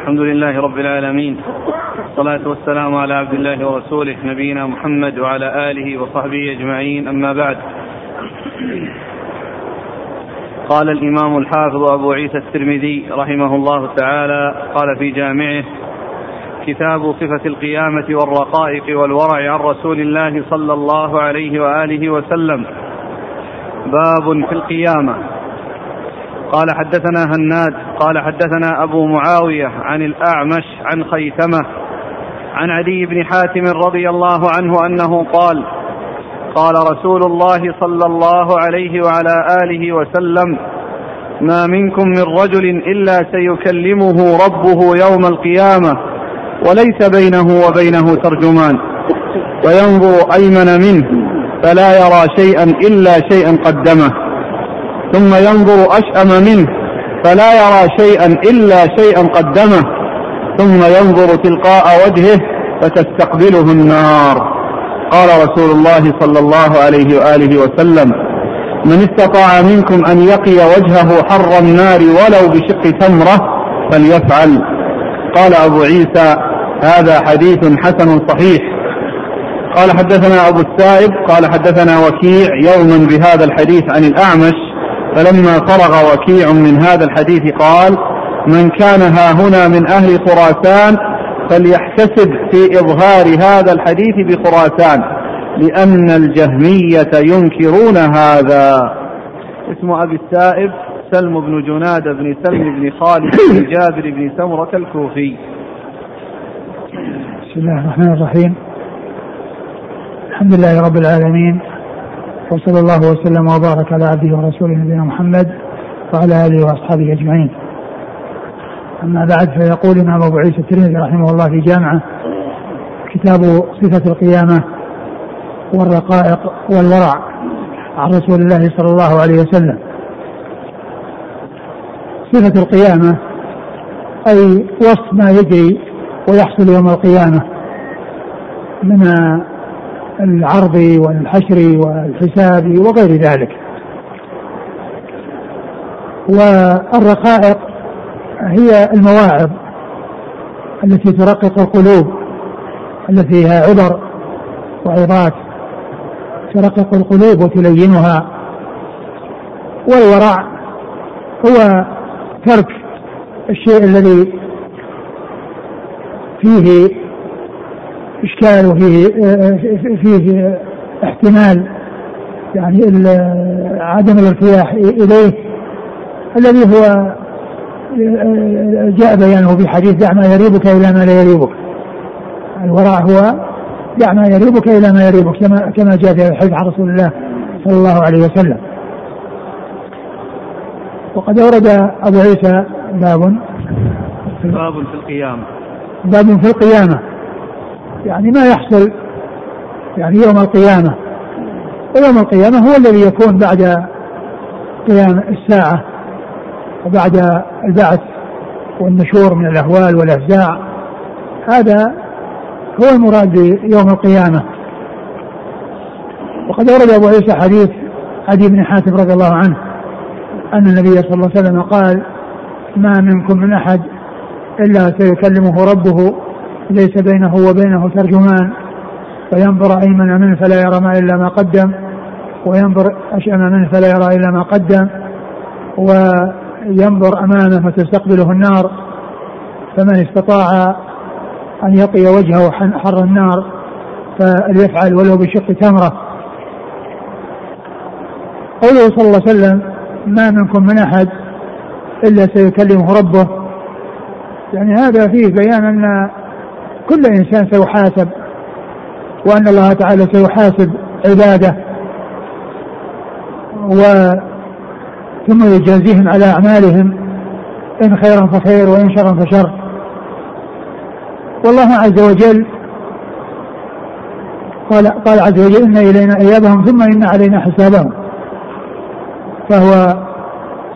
الحمد لله رب العالمين. والصلاة والسلام على عبد الله ورسوله نبينا محمد وعلى آله وصحبه أجمعين. أما بعد قال الإمام الحافظ أبو عيسى الترمذي رحمه الله تعالى قال في جامعه كتاب صفة القيامة والرقائق والورع عن رسول الله صلى الله عليه وآله وسلم. باب في القيامة. قال حدثنا هناد قال حدثنا أبو معاوية عن الأعمش عن خيثمة عن عدي بن حاتم رضي الله عنه أنه قال قال رسول الله صلى الله عليه وعلى آله وسلم ما منكم من رجل إلا سيكلمه ربه يوم القيامة وليس بينه وبينه ترجمان وينظر أيمن منه فلا يرى شيئا إلا شيئا قدمه. ثم ينظر أشأم منه فلا يرى شيئا إلا شيئا قدمه. ثم ينظر تلقاء وجهه فتستقبله النار. قال رسول الله صلى الله عليه وآله وسلم من استطاع منكم أن يقي وجهه حر النار ولو بشق تمرة فليفعل. قال أبو عيسى هذا حديث حسن صحيح. قال حدثنا أبو السائب قال حدثنا وكيع يوما بهذا الحديث عن الأعمش فلما فرغ وكيع من هذا الحديث قال من كان ها هنا من أهل خراسان فليحتسب في إظهار هذا الحديث بخراسان لأن الجهمية ينكرون هذا. اسم أبي السائب سلم بن جناد بن سلم بن خالد بن جابر بن سمرة الكوفي. بسم الله الرحمن الرحيم. الحمد لله رب العالمين وصلى الله وسلم وبارك على عبده ورسوله نبينا محمد وعلى آله وأصحابه أجمعين. أما بعد فيقول الإمام أبو عيسى الترمذي رحمه الله في جامعة كتاب صفة القيامة والرقائق والورع عن رسول الله صلى الله عليه وسلم. صفة القيامة أي وصف ما يجري ويحصل يوم القيامة من العرض والحشر والحساب وغير ذلك. والرقائق هي المواعظ التي ترقق القلوب التي فيها عبر وعظات ترقق القلوب وتلينها. والورع هو ترك الشيء الذي فيه إشكال وفيه فيه احتمال يعني عدم الارتياح إليه الذي هو جاء بيانه في حديث دع ما يريبك إلى ما لا يريبك. الوراء هو دع ما يريبك إلى ما يريبك كما كما جاء في الحديث عن رسول الله صلى الله عليه وسلم. وقد أورد أبو عيسى باب. باب في القيامة. باب في القيامة. يعني ما يحصل يعني يوم القيامة. ويوم القيامة هو الذي يكون بعد قيام الساعة وبعد البعث والنشور من الأهوال والأفزاع. هذا هو المراد بيوم القيامة. وقد ورد أبو عيسى حديث عدي بن حاتم رضي الله عنه أن النبي صلى الله عليه وسلم قال ما منكم من أحد إلا سيكلمه ربه ليس بينه وبينه ترجمان. فينظر أيمن منه فلا يرى ما إلا ما قدم. وينظر أشأم منه فلا يرى إلا ما قدم. وينظر أمامه فتستقبله النار. فمن استطاع أن يقي وجهه حر النار فليفعل ولو بشق تمرة. قوله صلى الله عليه وسلم ما منكم من أحد إلا سيكلمه ربه. يعني هذا فيه بيان أن كل إنسان سيحاسب وأن الله تعالى سيحاسب عباده. و ثم يجازيهم على أعمالهم إن خيرا فخير وإن شرا فشر. والله عز وجل قال قال عز وجل إن إلينا إيابهم ثم إن علينا حسابهم. فهو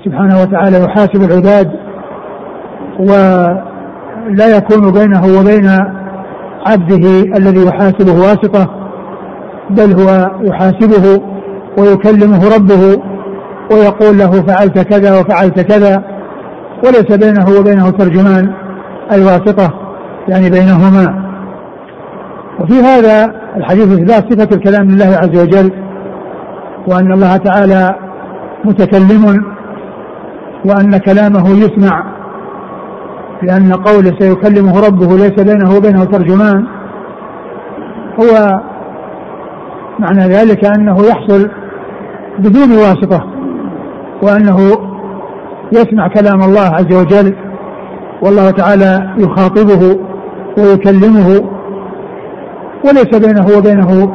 سبحانه وتعالى يحاسب العباد ولا يكون بينه وبين عبده الذي يحاسبه واسطة بل هو يحاسبه ويكلمه ربه ويقول له فعلت كذا وفعلت كذا. وليس بينه وبينه ترجمان الواسطة يعني بينهما. وفي هذا الحديث إثبات صفة الكلام لله عز وجل وأن الله تعالى متكلم وأن كلامه يسمع لأن قوله سيكلمه ربه ليس بينه وبينه ترجمان. هو معنى ذلك أنه يحصل بدون واسطة وأنه يسمع كلام الله عز وجل والله تعالى يخاطبه ويكلمه وليس بينه وبينه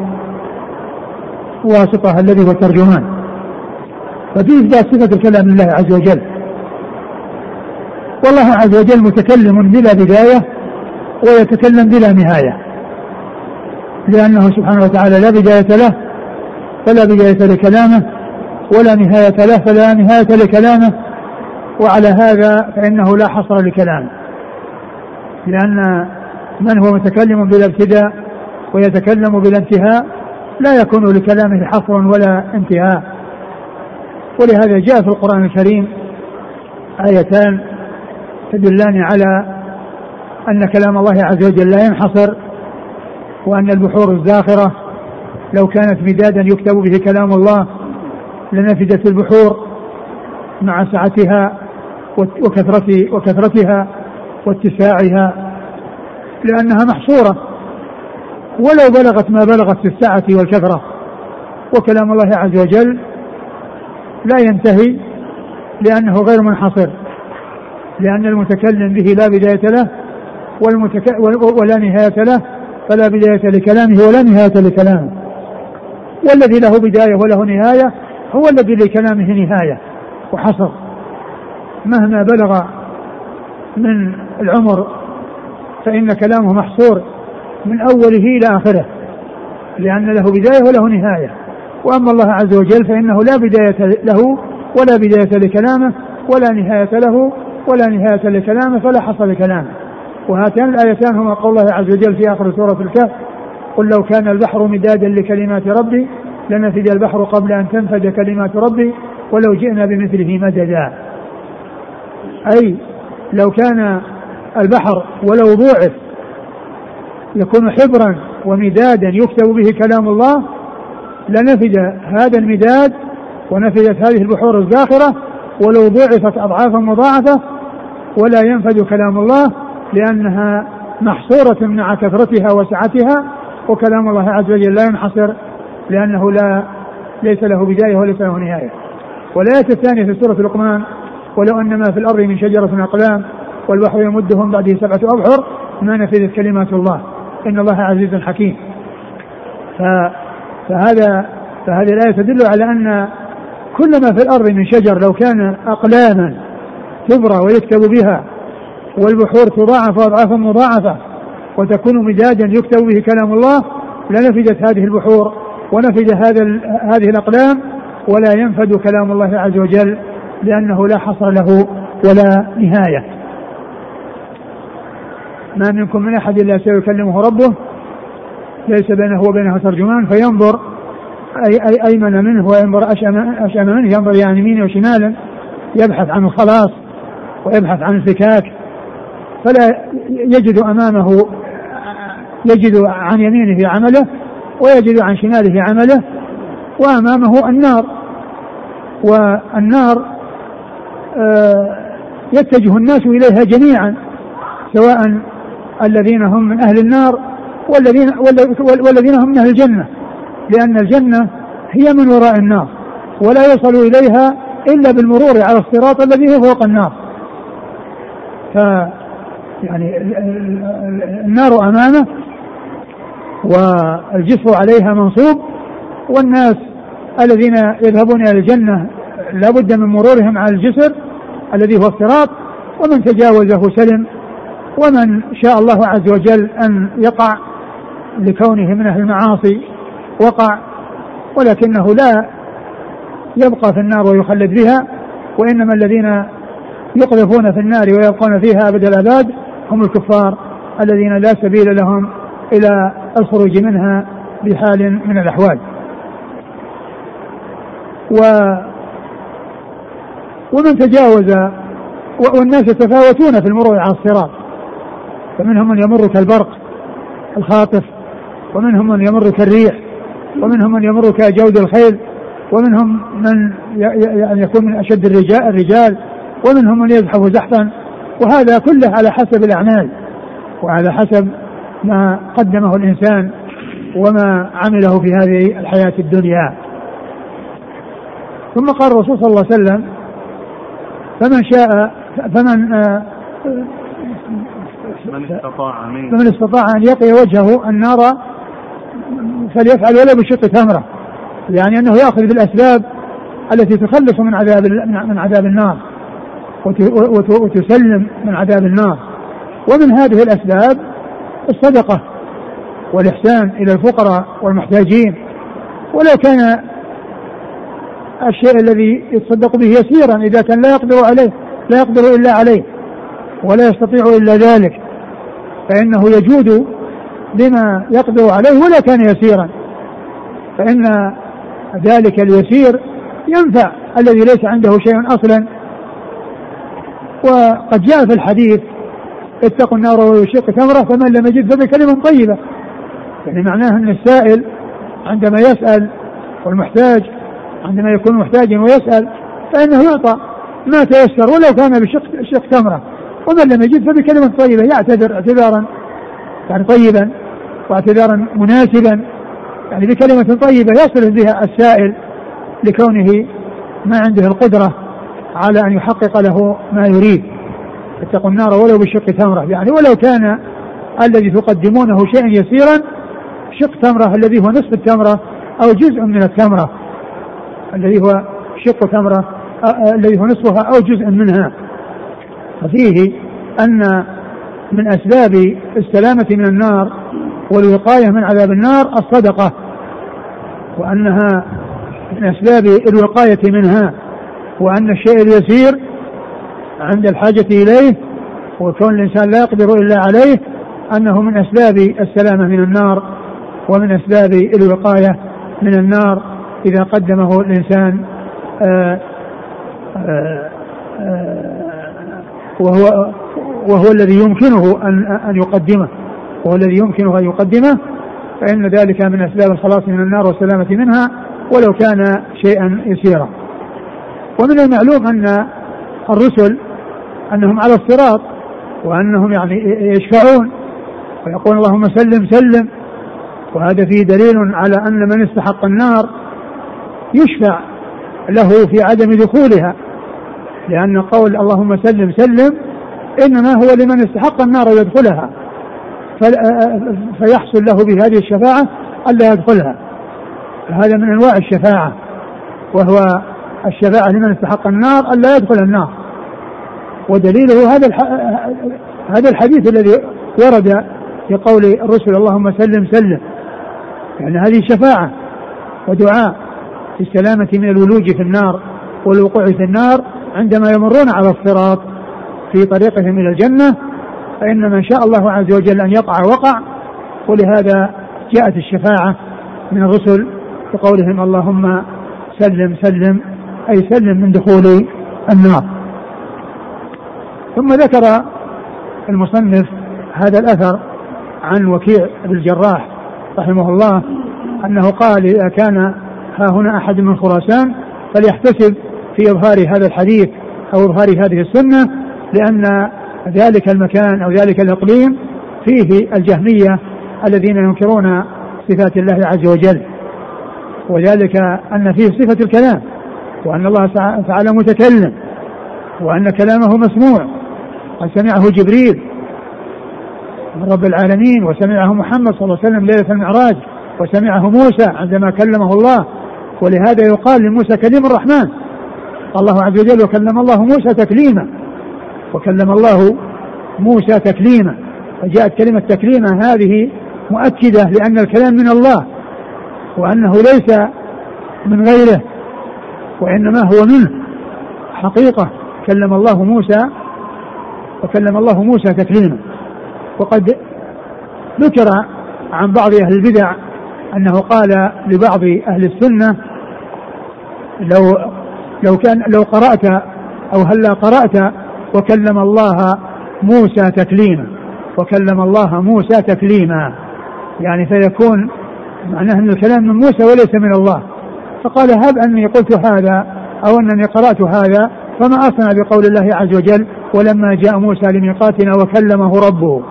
واسطة الذي هو الترجمان ففي إثبات صفة الكلام لله عز وجل. والله عز وجل متكلم بلا بداية ويتكلم بلا نهاية. لأنه سبحانه وتعالى لا بداية له فلا بداية لكلامه ولا نهاية له فلا نهاية لكلامه. وعلى هذا فإنه لا حصر لكلامه لأن من هو متكلم بلا ابتداء ويتكلم بلا انتهاء لا يكون لكلامه حصر ولا انتهاء. ولهذا جاء في القرآن الكريم آيتان تدلان على أن كلام الله عز وجل لا ينحصر وأن البحور الزاخرة لو كانت مدادا يكتب به كلام الله لنفدت البحور مع سعتها وكثرة وكثرتها واتساعها لأنها محصورة. ولو بلغت ما بلغت في السعة والكثرة وكلام الله عز وجل لا ينتهي لأنه غير منحصر. لأن المتكلم به لا بداية له والمتك... ولا نهاية له فلا بداية لكلامه ولا نهاية لكلامه. والذي له بداية وله نهاية هو الذي لكلامه نهاية وحصر. مهما بلغ من العمر فإن كلامه محصور من أوله إلى آخره لأن له بداية وله نهاية. وأما الله عز وجل فإنه لا بداية له ولا بداية لكلامه ولا نهاية له ولا نهاية لكلامه فلا حصر لكلامه. وهاتان الآيتان هما قول الله عز وجل في آخر سورة الكهف قل لو كان البحر مدادا لكلمات ربي لنفد البحر قبل أن تنفد كلمات ربي ولو جئنا بمثله مددا. أي لو كان البحر ولو ضوعف يكون حبرا ومدادا يكتب به كلام الله لنفد هذا المداد ونفدت هذه البحور الزاخرة ولو ضعفت أضعافا مضاعفة ولا ينفد كلام الله لأنها محصورة مع كثرتها وسعتها وكلام الله عز وجل لا ينحصر لأنه لا ليس له بداية وليس له نهاية. والآية الثانية في سورة لقمان ولو أن ما في الأرض من شجرة أقلام والبحر يمدهم بعده سبعة أبحر ما نفذت كلمات الله. إن الله عزيز حكيم. فهذا فهذه الآية تدل على أن كل ما في الأرض من شجر لو كان أقلاما تبرى ويكتب بها والبحور تضاعف أضعافا مضاعفة وتكون مدادا يكتب به كلام الله لنفدت هذه البحور ونفد هذا هذه الأقلام ولا ينفد كلام الله عز وجل لأنه لا حصر له ولا نهاية. ما منكم من أحد إلا سيكلمه ربه ليس بينه وبينه ترجمان فينظر أي أي أيمن منه وينظر أشأم, منه ينظر يعني يمينا وشمالا يبحث عن الخلاص. ويبحث عن الفكاك فلا يجد أمامه يجد عن يمينه عمله ويجد عن شماله عمله وأمامه النار. والنار آه، يتجه الناس إليها جميعا سواء الذين هم من أهل النار والذين والذين هم من أهل الجنة لأن الجنة هي من وراء النار ولا يصل إليها إلا بالمرور على الصراط الذي هو فوق النار. ف يعني النار أمامه والجسر عليها منصوب والناس الذين يذهبون إلى الجنة لا بد من مرورهم على الجسر الذي هو الصراط ومن تجاوزه سلم ومن شاء الله عز وجل أن يقع لكونه من أهل المعاصي وقع ولكنه لا يبقى في النار ويخلد بها وإنما الذين يقذفون في النار ويبقون فيها أبد الآباد هم الكفار الذين لا سبيل لهم إلى الخروج منها بحال من الأحوال. و ومن تجاوز والناس يتفاوتون في المرور على الصراط. فمنهم من يمر كالبرق الخاطف ومنهم من يمر كالريح ومنهم من يمر كجود الخيل ومنهم من يعني يكون من أشد الرجال, الرجال ومنهم من يزحف زحفا. وهذا كله على حسب الأعمال وعلى حسب ما قدمه الإنسان وما عمله في هذه الحياة الدنيا. ثم قال الرسول صلى الله عليه وسلم فمن شاء فمن آه، من استطاع فمن استطاع أن يقي وجهه النار فليفعل ولو بشق تمره يعني أنه يأخذ بالأسباب التي تخلص من عذاب من عذاب النار. وتسلم من عذاب النار. ومن هذه الأسباب الصدقة والإحسان إلى الفقراء والمحتاجين. ولو كان الشيء الذي يتصدق به يسيرا إذا كان لا يقدر عليه لا يقدر إلا عليه ولا يستطيع إلا ذلك فإنه يجود بما يقدر عليه ولا كان يسيرا. فإن ذلك اليسير ينفع الذي ليس عنده شيء أصلا وقد جاء في الحديث اتقوا النار ويشق تمره فمن لم يجد فبكلمه طيبة. يعني معناه أن السائل عندما يسأل والمحتاج عندما يكون محتاجا ويسأل فإنه يعطى ما تيسر ولو كان بشق شق تمره ومن لم يجد فبكلمه طيبة. يعتذر اعتذارا يعني طيبا واعتذارا مناسبا. يعني بكلمة طيبة يصل بها السائل لكونه ما عنده القدرة على أن يحقق له ما يريد. اتقوا النار ولو بشق تمرة. يعني ولو كان الذي تقدمونه شيئا يسيرا شق تمرة الذي هو نصف التمرة أو جزء من التمرة. الذي هو شق تمرة الذي هو نصفها أو جزء منها. ففيه أن من أسباب السلامة من النار والوقاية من عذاب النار الصدقة وأنها من أسباب الوقاية منها. وأن الشيء اليسير عند الحاجة إليه وكون الإنسان لا يقدر إلا عليه أنه من أسباب السلامة من النار ومن أسباب الوقاية من النار إذا قدمه الإنسان آآ آآ آآ وهو وهو الذي يمكنه أن أن يقدمه وهو الذي يمكنه أن يقدمه فإن ذلك من أسباب الخلاص من النار والسلامة منها ولو كان شيئا يسيرا. ومن المعلوم أن الرسل أنهم على الصراط وأنهم يعني يشفعون ويقول اللهم سلم سلم. وهذا فيه دليل على أن من استحق النار يشفع له في عدم دخولها لأن قول اللهم سلم سلم إنما هو لمن استحق النار يدخلها فيحصل له بهذه الشفاعة ألا يدخلها. هذا من أنواع الشفاعة وهو الشفاعة لمن استحق النار ألا يدخل النار. ودليله هذا هذا الحديث الذي ورد في قول الرسل اللهم سلم سلم. يعني هذه شفاعة ودعاء في السلامة من الولوج في النار والوقوع في النار. عندما يمرون على الصراط في طريقهم إلى الجنة فإن من شاء الله عز وجل أن يقع وقع. ولهذا جاءت الشفاعة من الرسل بقولهم اللهم سلم سلم. أي سلم من دخول النار. ثم ذكر المصنف هذا الأثر عن وكيع بن الجراح رحمه الله أنه قال إذا كان ها هنا أحد من خراسان فليحتسب في إظهار هذا الحديث أو إظهار هذه السنة لأن ذلك المكان أو ذلك الإقليم فيه الجهمية الذين ينكرون صفات الله عز وجل. وذلك أن فيه صفة الكلام. وأن الله تعالى متكلم وأن كلامه مسموع قد سمعه جبريل من رب العالمين وسمعه محمد صلى الله عليه وسلم ليلة المعراج وسمعه موسى عندما كلمه الله. ولهذا يقال لموسى كليم الرحمن. الله عز وجل وكلم الله موسى تكليما وكلم الله موسى تكليما. فجاءت كلمة تكليما هذه مؤكدة لأن الكلام من الله وأنه ليس من غيره. وإنما هو منه. حقيقة كلم الله موسى وكلم الله موسى تكليما. وقد ذكر عن بعض أهل البدع أنه قال لبعض أهل السنة لو لو كان لو قرأت أو هلا قرأت وكلم الله موسى تكليما. وكلم الله موسى تكليما. يعني فيكون معناه أن الكلام من موسى وليس من الله. فقال هب أني قلت هذا أو أنني قرأت هذا فما أصنع بقول الله عز وجل ولما جاء موسى لميقاتنا وكلمه ربه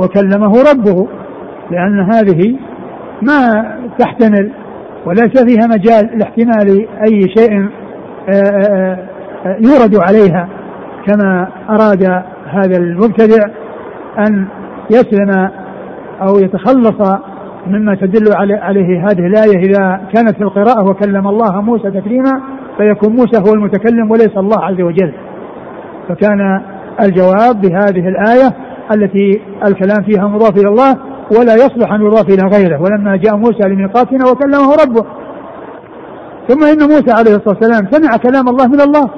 وكلمه ربه لأن هذه ما تحتمل وليس فيها مجال لاحتمال أي شيء آه، آه، آه، يورد عليها كما أراد هذا المبتدع أن يسلم أو يتخلص مما تدل عليه هذه الآية إذا كانت في القراءة وكلم الله موسى تكليما فيكون موسى هو المتكلم وليس الله عز وجل. فكان الجواب بهذه الآية التي الكلام فيها مضاف إلى الله ولا يصلح أن يضاف إلى غيره. ولما جاء موسى لميقاتنا وكلمه ربه. ثم إن موسى عليه الصلاة والسلام سمع كلام الله من الله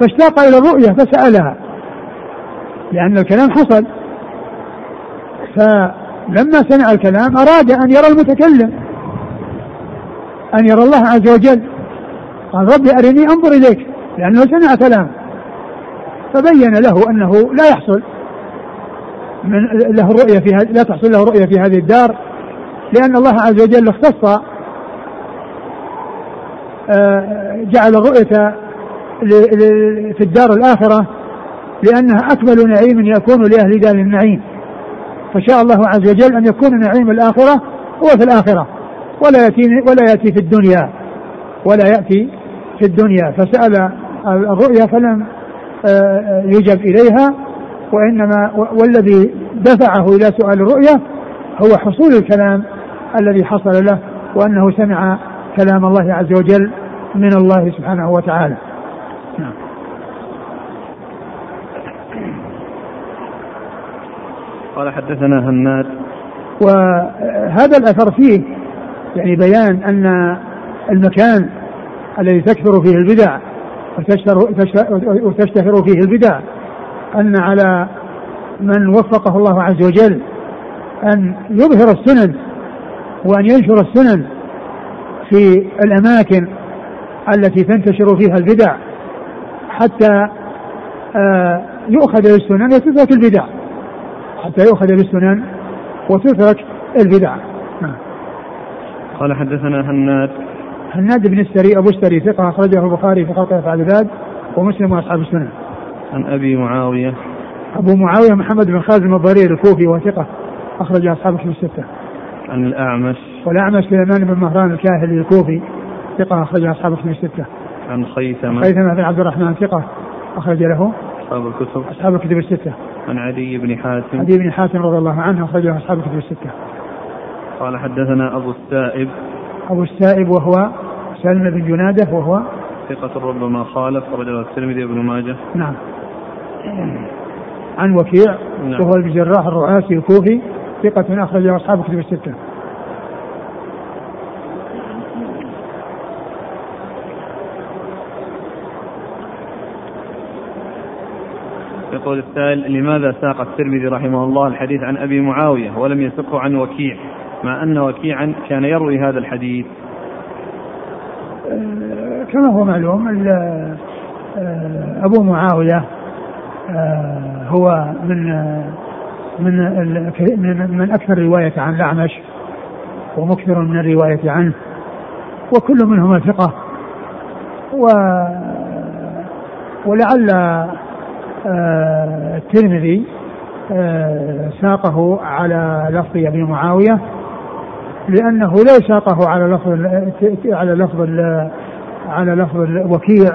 فاشتاق إلى الرؤية فسألها. لأن الكلام حصل. فلما سمع الكلام أراد أن يرى المتكلم أن يرى الله عز وجل. قال ربي أرني أنظر إليك لأنه سمع كلام. فبين له أنه لا يحصل من له رؤية في لا تحصل له رؤية في هذه الدار لأن الله عز وجل اختص آه، جعل الرؤية في الدار الآخرة لأنها أكمل نعيم يكون لأهل دار النعيم. فشاء الله عز وجل أن يكون نعيم الآخرة هو في الآخرة ولا يأتي ولا يأتي في الدنيا ولا يأتي في الدنيا. فسأل الرؤيا فلم آه، يجب إليها وإنما والذي دفعه إلى سؤال الرؤيا هو حصول الكلام الذي حصل له وأنه سمع كلام الله عز وجل من الله سبحانه وتعالى نعم. قال حدثنا هناد وهذا الأثر فيه يعني بيان أن المكان الذي تكثر فيه البدع وتشتهر فيه البدع أن على من وفقه الله عز وجل أن يظهر السنن وأن ينشر السنن في الأماكن التي تنتشر فيها البدع حتى آه، يؤخذ بالسنن وتترك البدع. حتى يؤخذ بالسنن وتترك البدع نعم. قال حدثنا هناد هناد بن السري أبو السري ثقة أخرجه البخاري في خلق افعال العباد ومسلم وأصحاب السنن. عن أبي معاوية أبو معاوية محمد بن خازم الضرير الكوفي وثقة أخرج أصحاب الكتب الستة. عن الأعمش والأعمش سليمان بن مهران الكاهلي الكوفي ثقة أخرج أصحاب الكتب الستة. عن خيثمة خيثمة بن عبد الرحمن ثقة أخرج له أصحاب الكتب أصحاب الكتب الستة. عن عدي بن حاتم عدي بن حاتم رضي الله عنه أخرجه أصحاب الكتب الستة. قال حدثنا أبو السائب أبو السائب وهو سلم بن جنادة وهو ثقة ربما خالف رجل الترمذي وابن ماجه نعم عن وكيع نعم. وهو الجراح الرعاسي الكوفي ثقة أخرجه أصحاب كتب الستة يقول السائل لماذا ساق الترمذي رحمه الله الحديث عن أبي معاوية ولم يسقه عن وكيع؟ مع أن وكيعا كان يروي هذا الحديث. آه، كما هو معلوم آه، أبو معاوية آه، هو من من من من أكثر رواية عن الأعمش ومكثر من الرواية عنه وكل منهما ثقة و ولعل الترمذي ساقه على لفظ أبي معاوية لأنه لو ساقه على لفظ على لفظ على لفظ الوكيع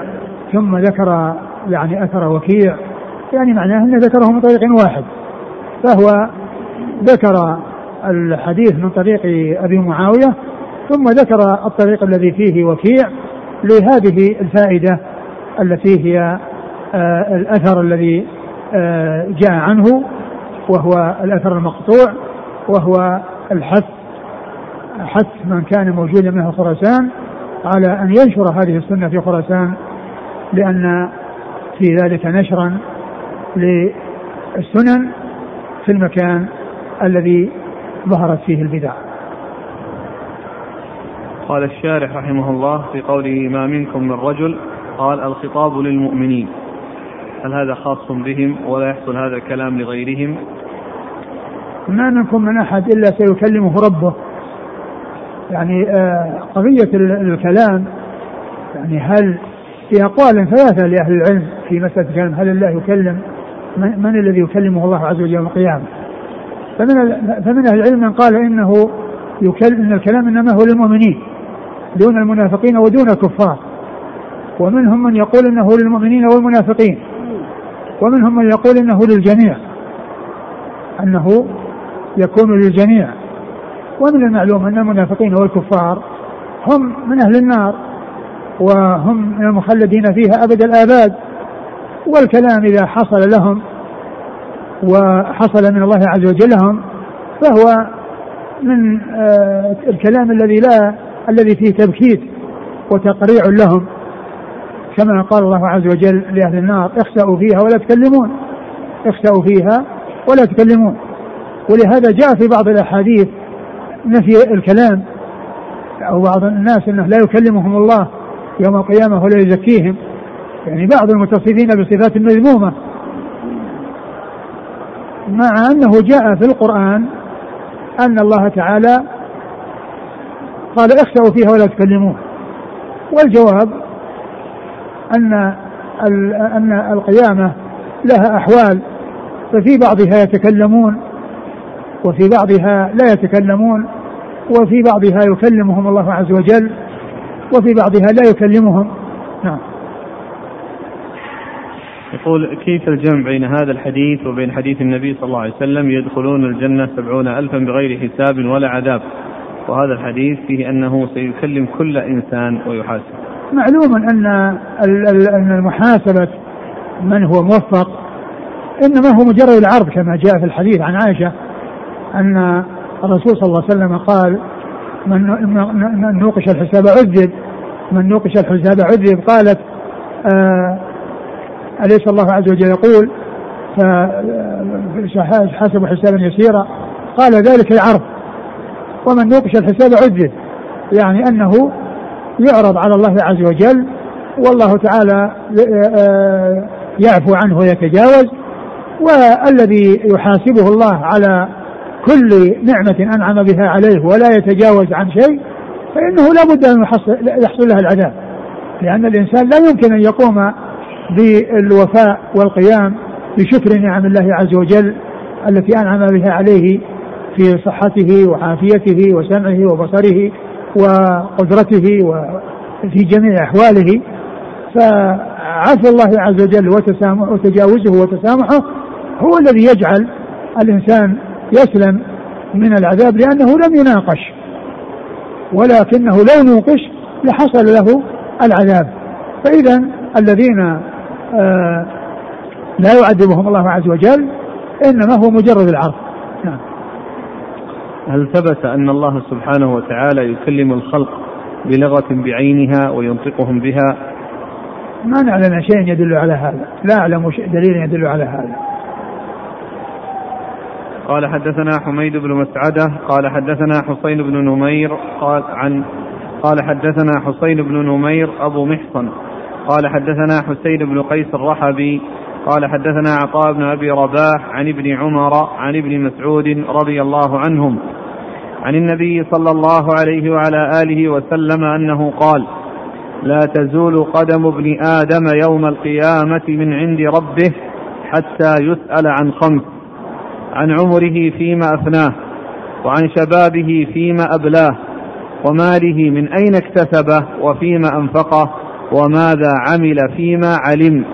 ثم ذكر يعني أثر وكيع يعني معناه أنه ذكره من طريق واحد فهو ذكر الحديث من طريق أبي معاوية ثم ذكر الطريق الذي فيه وكيع لهذه الفائدة التي هي آه الأثر الذي آه جاء عنه وهو الأثر المقطوع وهو الحث حث من كان موجودا من أهل خراسان على أن ينشر هذه السنة في خراسان لأن في ذلك نشرا للسنن في المكان الذي ظهرت فيه البدع. قال الشارح رحمه الله في قوله ما منكم من رجل قال الخطاب للمؤمنين هل هذا خاص بهم ولا يحصل هذا الكلام لغيرهم؟ ما منكم من أحد إلا سيكلمه ربه. يعني آه، قضية الكلام يعني هل في أقوال ثلاثة لأهل العلم في مسألة الكلام هل الله يكلم؟ من الذي يكلمه الله عز وجل يوم القيامة؟ فمن فمن أهل العلم من قال إنه يكلم إن الكلام إنما هو للمؤمنين دون المنافقين ودون الكفار. ومنهم من يقول إنه للمؤمنين والمنافقين. ومنهم من يقول إنه للجميع أنه يكون للجميع. ومن المعلوم أن المنافقين والكفار هم من أهل النار وهم من المخلدين فيها أبد الآباد. والكلام إذا حصل لهم وحصل من الله عز وجل لهم فهو من آه، الكلام الذي لا الذي فيه تبكيت وتقريع لهم. كما قال الله عز وجل لأهل النار اخسأوا فيها ولا تكلمون. اخسأوا فيها ولا تكلمون. ولهذا جاء في بعض الأحاديث نفي الكلام أو بعض الناس أنه لا يكلمهم الله يوم القيامة ولا يزكيهم. يعني بعض المتصفين بصفات مذمومة. مع أنه جاء في القرآن أن الله تعالى قال اخسأوا فيها ولا تكلمون. والجواب أن أن القيامة لها أحوال ففي بعضها يتكلمون وفي بعضها لا يتكلمون وفي بعضها يكلمهم الله عز وجل وفي بعضها لا يكلمهم. نعم. يقول كيف الجمع بين هذا الحديث وبين حديث النبي صلى الله عليه وسلم يدخلون الجنة سبعون ألفا بغير حساب ولا عذاب؟ وهذا الحديث فيه أنه سيكلم كل إنسان ويحاسب. معلوم أن أن المحاسبة من هو موفق إنما هو مجرد العرض كما جاء في الحديث عن عائشة أن الرسول صلى الله عليه وسلم قال من من نوقش الحساب عذب من نوقش الحساب عذب. قالت آه أليس الله عز وجل يقول فحسبوا حسابا يسيرا؟ قال ذلك العرض ومن نوقش الحساب عذب. يعني أنه يعرض على الله عز وجل والله تعالى آه، يعفو عنه ويتجاوز والذي يحاسبه الله على كل نعمة أنعم بها عليه ولا يتجاوز عن شيء فإنه لا بد أن يحصل له العذاب. لأن الإنسان لا يمكن أن يقوم بالوفاء والقيام بشكر نعم الله عز وجل التي أنعم بها عليه في صحته وعافيته وسمعه وبصره وقدرته وفي جميع أحواله فعفو الله عز وجل وتجاوزه وتسامحه هو الذي يجعل الإنسان يسلم من العذاب لأنه لم يناقش ولكنه لو نوقش لحصل له العذاب. فإذا الذين آه لا يعذبهم الله عز وجل إنما هو مجرد العرض. نعم. هل ثبت أن الله سبحانه وتعالى يكلم الخلق بلغة بعينها وينطقهم بها؟ ما نعلم شيء يدل على هذا. لا أعلم دليل يدل على هذا. قال حدثنا حميد بن مسعدة قال حدثنا حسين بن نمير قال عن قال حدثنا حسين بن نمير أبو محصن قال حدثنا حسين بن قيس الرحبي قال حدثنا عطاء بن أبي رباح عن ابن عمر عن ابن مسعود رضي الله عنهم عن النبي صلى الله عليه وعلى آله وسلم أنه قال لا تزول قدم ابن آدم يوم القيامة من عند ربه حتى يسأل عن خمس عن عمره فيما أفناه وعن شبابه فيما أبلاه وماله من أين اكتسبه وفيما أنفقه وماذا عمل فيما علم.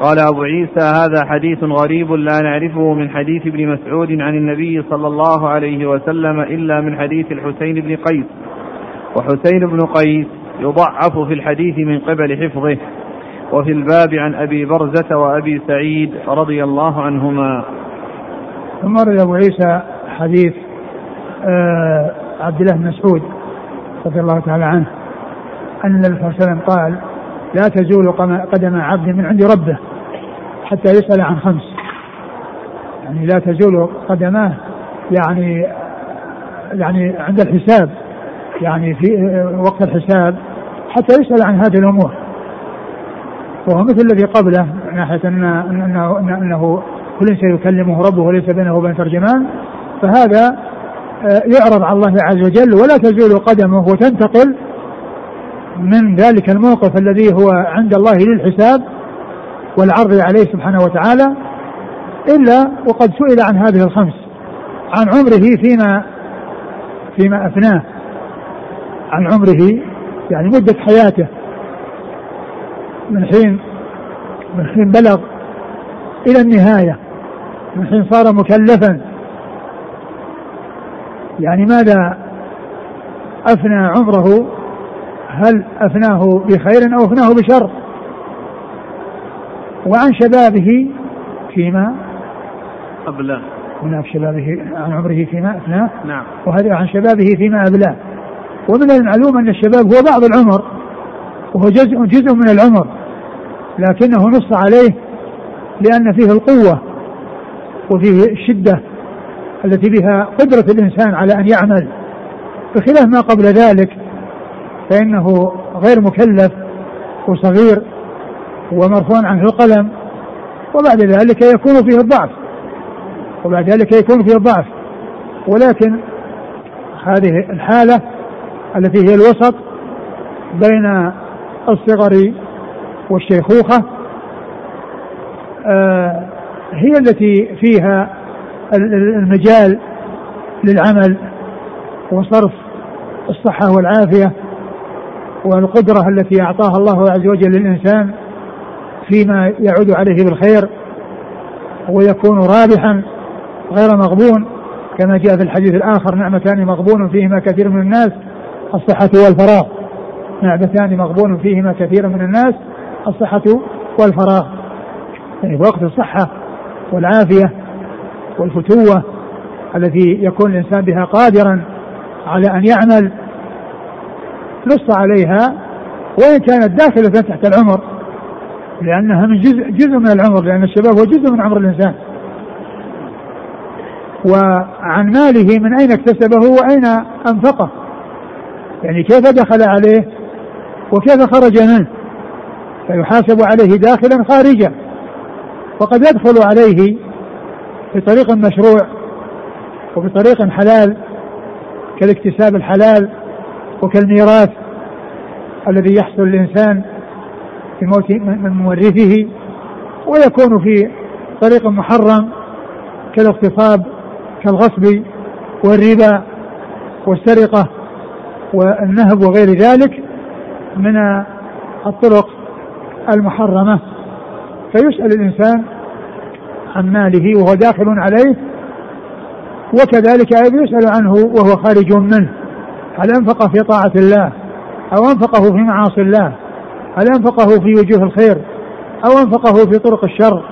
قال أبو عيسى هذا حديث غريب لا نعرفه من حديث ابن مسعود عن النبي صلى الله عليه وسلم إلا من حديث الحسين بن قيس. وحسين بن قيس يضعف في الحديث من قبل حفظه. وفي الباب عن أبي برزة وأبي سعيد رضي الله عنهما. ثم روي أبو عيسى حديث آه عبد الله بن مسعود رضي الله تعالى عنه أن النبي صلى الله عليه وسلم قال لا تزول قدم عبد من عند ربه. حتى يسأل عن خمس. يعني لا تزول قدماه يعني يعني عند الحساب يعني في وقت الحساب حتى يسأل عن هذه الأمور. وهو مثل الذي قبله من ناحية أن أنه, أنه كل سيكلمه ربه وليس بينه وبين ترجمان فهذا آه، يعرض على الله عز وجل ولا تزول قدمه وتنتقل من ذلك الموقف الذي هو عند الله للحساب والعرض عليه سبحانه وتعالى إلا وقد سئل عن هذه الخمس. عن عمره فيما فيما أفناه. عن عمره يعني مدة حياته. من حين من حين بلغ إلى النهاية. من حين صار مكلفا. يعني ماذا أفنى عمره؟ هل أفناه بخير أو أفناه بشر؟ وعن شبابه فيما أبلاه. هناك شبابه عن عمره فيما أفناه نعم. وهذا عن شبابه فيما أبلاه. ومن المعلوم أن الشباب هو بعض العمر وهو جزء جزء من العمر لكنه نص عليه لأن فيه القوة وفيه الشدة التي بها قدرة الإنسان على أن يعمل. بخلاف ما قبل ذلك فإنه غير مكلف وصغير ومرفوع عنه القلم وبعد ذلك يكون فيه الضعف وبعد ذلك يكون فيه الضعف. ولكن هذه الحالة التي هي الوسط بين الصغر والشيخوخة آه هي التي فيها المجال للعمل وصرف الصحة والعافية والقدرة التي أعطاها الله عز وجل للإنسان. فيما يعود عليه بالخير ويكون رابحا غير مغبون كما جاء في الحديث الآخر نعمتان مغبون فيهما كثير من الناس الصحة والفراغ. نعمتان مغبون فيهما كثير من الناس الصحة والفراغ. يعني وقت الصحة والعافية والفتوة التي يكون الإنسان بها قادرا على أن يعمل نص عليها وإن كانت داخلة تحت العمر. لأنها من جزء جزء من العمر لأن الشباب هو جزء من عمر الإنسان. وعن ماله من أين اكتسبه وأين أنفقه. يعني كيف دخل عليه وكيف خرج منه. فيحاسب عليه داخلا خارجا. وقد يدخل عليه بطريق مشروع وبطريق حلال كالاكتساب الحلال وكالميراث الذي يحصل الإنسان في موت من مورثه ويكون في طريق محرم كالاغتصاب كالغصب والربا والسرقة والنهب وغير ذلك من الطرق المحرمة. فيسأل الإنسان عن ماله وهو داخل عليه وكذلك أيضا يسأل عنه وهو خارج منه. هل أنفقه في طاعة الله أو أنفقه في معاصي الله؟ هل أنفقه في وجوه الخير أو أنفقه في طرق الشر؟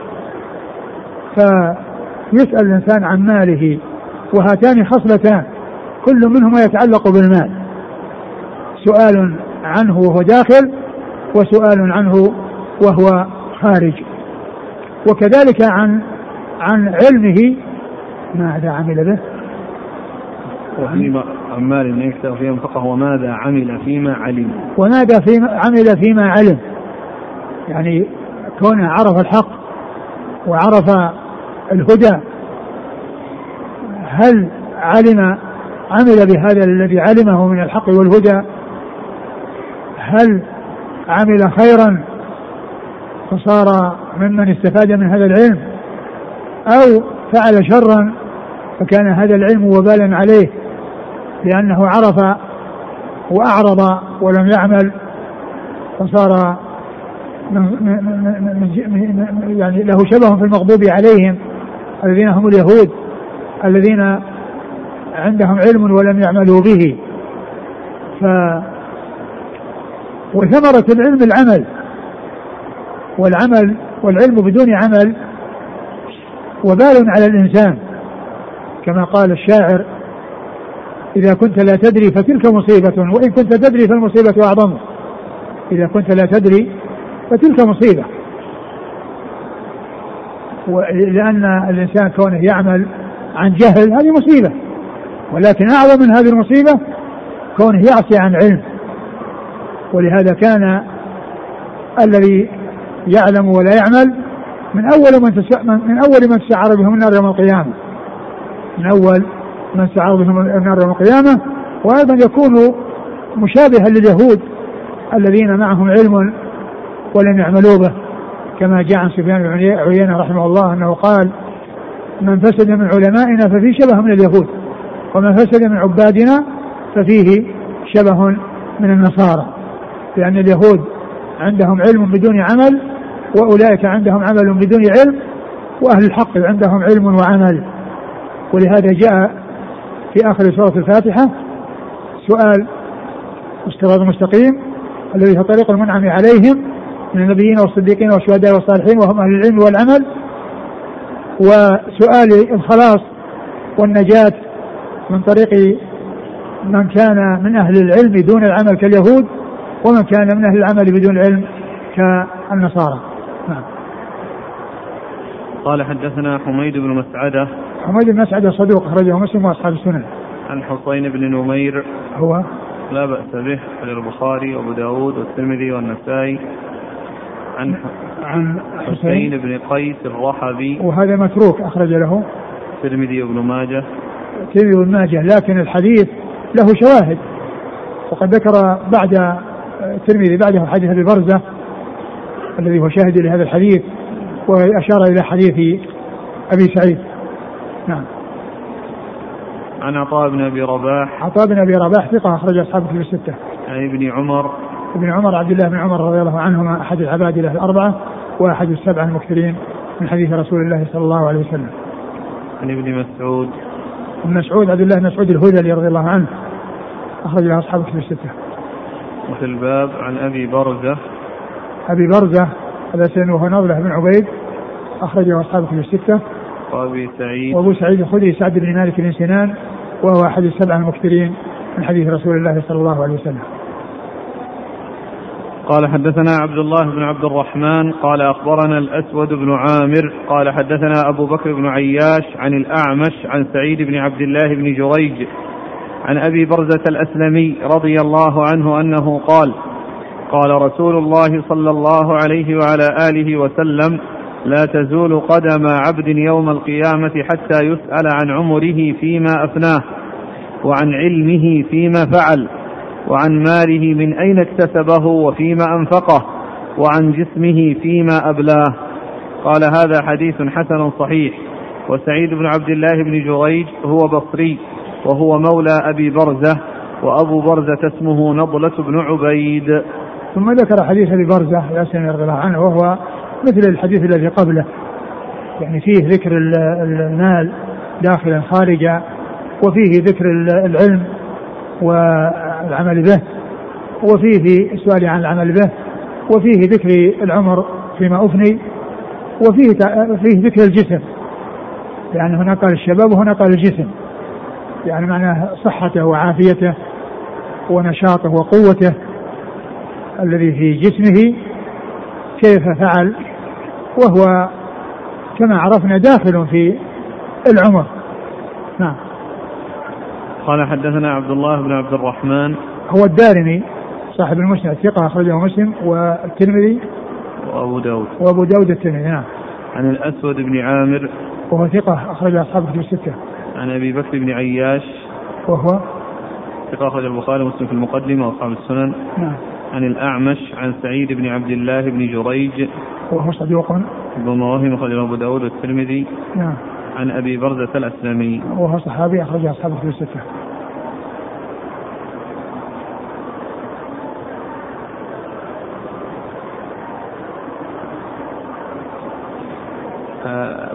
فيسأل الإنسان عن ماله وهاتان خصلتان كل منهما يتعلق بالمال. سؤال عنه وهو داخل وسؤال عنه وهو خارج. وكذلك عن عن علمه. ماذا عمل به؟ عمال يكتب فيما انفقه وماذا عمل فيما علم؟ وماذا فيما عمل فيما علم؟ يعني كونه عرف الحق وعرف الهدى هل علم عمل بهذا الذي علمه من الحق والهدى؟ هل عمل خيرا فصار ممن استفاد من هذا العلم؟ أو فعل شرا فكان هذا العلم وبالا عليه؟ لأنه عرف واعرض ولم يعمل فصار من يعني له شبه في المغضوب عليهم الذين هم اليهود الذين عندهم علم ولم يعملوا به ف وثمرة العلم العمل والعمل والعلم بدون عمل وبال على الإنسان كما قال الشاعر إذا كنت لا تدري فتلك مصيبة وإن كنت تدري فالمصيبة أعظم. إذا كنت لا تدري فتلك مصيبة. لأن الإنسان كونه يعمل عن جهل هذه مصيبة. ولكن أعظم من هذه المصيبة كونه يعصي عن علم. ولهذا كان الذي يعلم ولا يعمل من أول من من أول من تسعر بهم النار يوم القيامة. من أول من سعر بهم النار يوم القيامة. وأيضا يكون مشابها لليهود الذين معهم علم ولم يعملوا به كما جاء عن سفيان بن عيينة رحمه الله أنه قال من فسد من علمائنا ففيه شبه من اليهود ومن فسد من عبادنا ففيه شبه من النصارى. لأن اليهود عندهم علم بدون عمل وأولئك عندهم عمل بدون علم وأهل الحق عندهم علم وعمل. ولهذا جاء في آخر سورة الفاتحة سؤال الصراط المستقيم الذي هو طريق المنعم عليهم من النبيين والصديقين والشهداء والصالحين وهم أهل العلم والعمل. وسؤال الخلاص والنجاة من طريق من كان من أهل العلم دون العمل كاليهود ومن كان من أهل العمل بدون علم كالنصارى. نعم. قال حدثنا حميد بن مسعدة. حميد بن مسعدة صدوق أخرجه مسلم وأصحاب السنن. عن حسين بن نمير. هو؟ لا بأس به عن البخاري وأبو داود والترمذي والنسائي. عن عن حسين بن قيس الرحبي. وهذا متروك أخرج له. الترمذي وابن ماجه. الترمذي وابن ماجه لكن الحديث له شواهد. وقد ذكر بعد الترمذي بعده حديث أبي برزة الذي هو شاهد لهذا الحديث. واشار إلى حديث أبي سعيد. نعم. عن عطاء بن أبي رباح. عطاء بن أبي رباح ثقة أخرج أصحاب كتب الستة. عن ابن عمر. ابن عمر عبد الله بن عمر رضي الله عنهما أحد العبادله الأربعة وأحد السبعة المكثرين من حديث رسول الله صلى الله عليه وسلم. عن ابن مسعود. ابن مسعود عبد الله بن مسعود الهذلي رضي الله عنه أخرج له أصحاب كتب الستة. وفي الباب عن أبي برزة. أبي برزة هذا سن وهو نضله بن عبيد أخرجه أصحاب كتب الستة. وأبي سعيد وأبو سعيد الخدري سعد بن مالك بن سنان وهو أحد السبعة المكثرين من حديث رسول الله صلى الله عليه وسلم. قال حدثنا عبد الله بن عبد الرحمن قال أخبرنا الأسود بن عامر قال حدثنا أبو بكر بن عياش عن الأعمش عن سعيد بن عبد الله بن جريج عن أبي برزة الأسلمي رضي الله عنه أنه قال قال رسول الله صلى الله عليه وعلى آله وسلم لا تزول قدم عبد يوم القيامة حتى يسأل عن عمره فيما أفناه وعن علمه فيما فعل وعن ماله من أين اكتسبه وفيما أنفقه وعن جسمه فيما أبلاه. قال هذا حديث حسن صحيح وسعيد بن عبد الله بن جريج هو بصري وهو مولى أبي برزة وأبو برزة اسمه نضلة بن عبيد. ثم ذكر حديث أبي برزة ياسين رضي الله عنه وهو مثل الحديث الذي قبله. يعني فيه ذكر المال داخلا خارجا وفيه ذكر العلم والعمل به وفيه السؤال عن العمل به وفيه ذكر العمر فيما أفني وفيه فيه ذكر الجسم. يعني هنا قال الشباب وهنا قال الجسم. يعني معناه صحته وعافيته ونشاطه وقوته. الذي في جسمه كيف فعل وهو كما عرفنا داخل في العمر. نعم. قال حدثنا عبد الله بن عبد الرحمن. هو الدارمي صاحب المسند ثقة أخرجه مسلم والترمذي وأبو داود. وأبو داود الترمذي نعم. عن الأسود بن عامر. وهو ثقة أخرج أصحاب الكتب الستة. عن أبي بكر بن عياش. وهو ثقة أخرج البخاري ومسلم في المقدمة وأصحاب السنن. نعم. عن الأعمش عن سعيد بن عبد الله بن جريج. وهو صدوق ابن مواهب أخرجه أبو داود والترمذي. نعم. عن أبي برزة الأسلمي. وهو صحابي أخرج أصحاب الكتب الستة.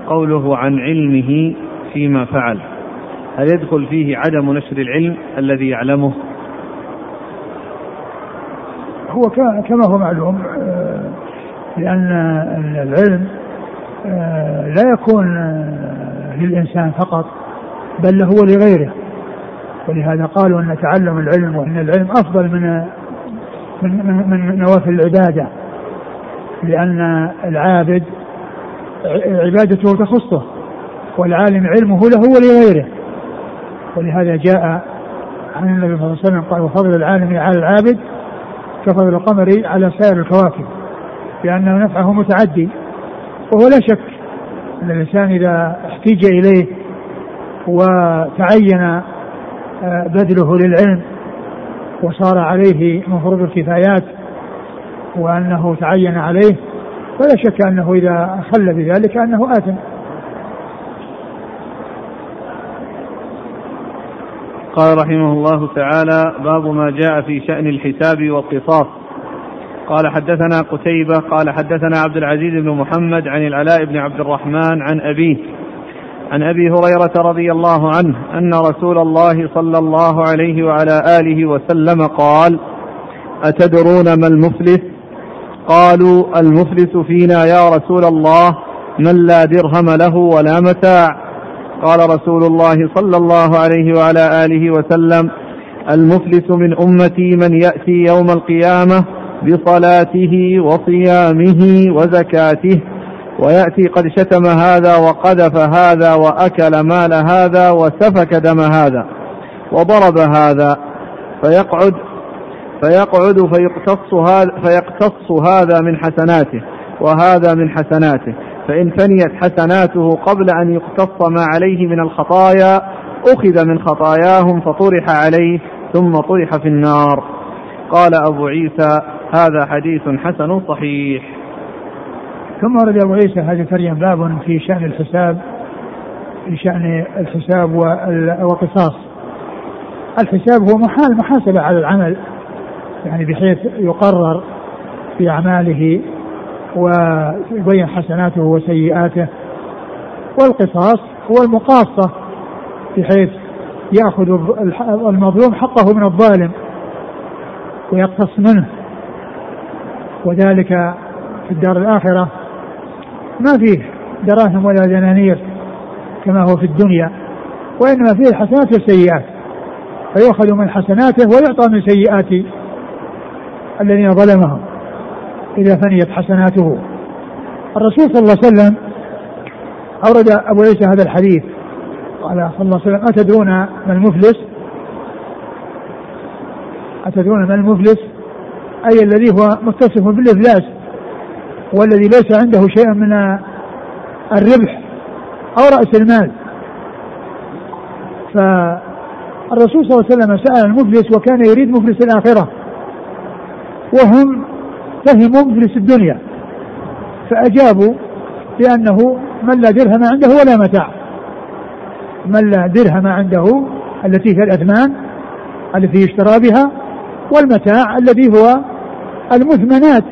قوله عن علمه فيما فعل. هل يدخل فيه عدم نشر العلم الذي يعلمه؟ هو كما هو معلوم آه، لأن العلم آه، لا يكون آه، للإنسان فقط بل له ولغيره ولهذا قالوا أن تعلم العلم وأن العلم أفضل من من, من نوافل العبادة لأن العابد عبادته تخصه والعالم علمه له ولغيره. ولهذا جاء عن النبي صلى الله عليه وسلم قال وفضل العالم على العابد كفضل القمر على سائر الكواكب لأنه نفعه متعدي وهو لا شك أن الإنسان إذا احتيج إليه وتعين آه، بذله للعلم وصار عليه من فروض الكفايات وأنه تعين عليه فلا شك أنه إذا خل بذلك أنه آثم. قال رحمه الله تعالى باب ما جاء في شأن الحساب والقصاص. قال حدثنا قتيبة قال حدثنا عبد العزيز بن محمد عن العلاء بن عبد الرحمن عن أبيه عن أبي هريرة رضي الله عنه أن رسول الله صلى الله عليه وعلى آله وسلم قال أتدرون ما المفلس؟ قالوا المفلس فينا يا رسول الله من لا درهم له ولا متاع. قال رسول الله صلى الله عليه وعلى آله وسلم المفلس من أمتي من يأتي يوم القيامة بصلاته وصيامه وزكاته ويأتي قد شتم هذا وقذف هذا وأكل مال هذا وسفك دم هذا وضرب هذا فيقعد فيقعد فيقتص هذا, فيقتص هذا من حسناته وهذا من حسناته. فإن فنيت حسناته قبل أن يقتص ما عليه من الخطايا أخذ من خطاياهم فطرح عليه ثم طرح في النار. قال أبو عيسى هذا حديث حسن صحيح. ثم ورد أبو عيسى هذا الترجمة باب في شأن الحساب في شأن الحساب والقصاص. الحساب هو محال محاسبة على العمل يعني بحيث يقرر في أعماله ويبين حسناته وسيئاته والقصاص هو المقاصة بحيث يأخذ المظلوم حقه من الظالم ويقتص منه. وذلك في الدار الآخرة. ما فيه دراهم ولا دنانير كما هو في الدنيا وإنما فيه الحسنات والسيئات. فيؤخذ من حسناته ويعطى من سيئات الذين ظلمهم. إذا فنيت حسناته. الرسول صلى الله عليه وسلم أورد أبو عيسى هذا الحديث. قال صلى الله عليه وسلم أتدرون ما المفلس؟ أتدرون ما المفلس؟ أي الذي هو متصف بالإفلاس والذي ليس عنده شيء من الربح أو رأس المال. فالرسول صلى الله عليه وسلم سأل المفلس وكان يريد مفلس الآخرة. وهم فهموا مفلس الدنيا فأجابوا بأنه من لا درهم عنده ولا متاع. من لا درهم عنده التي هي الأثمان التي يشترى بها والمتاع الذي هو المثمنات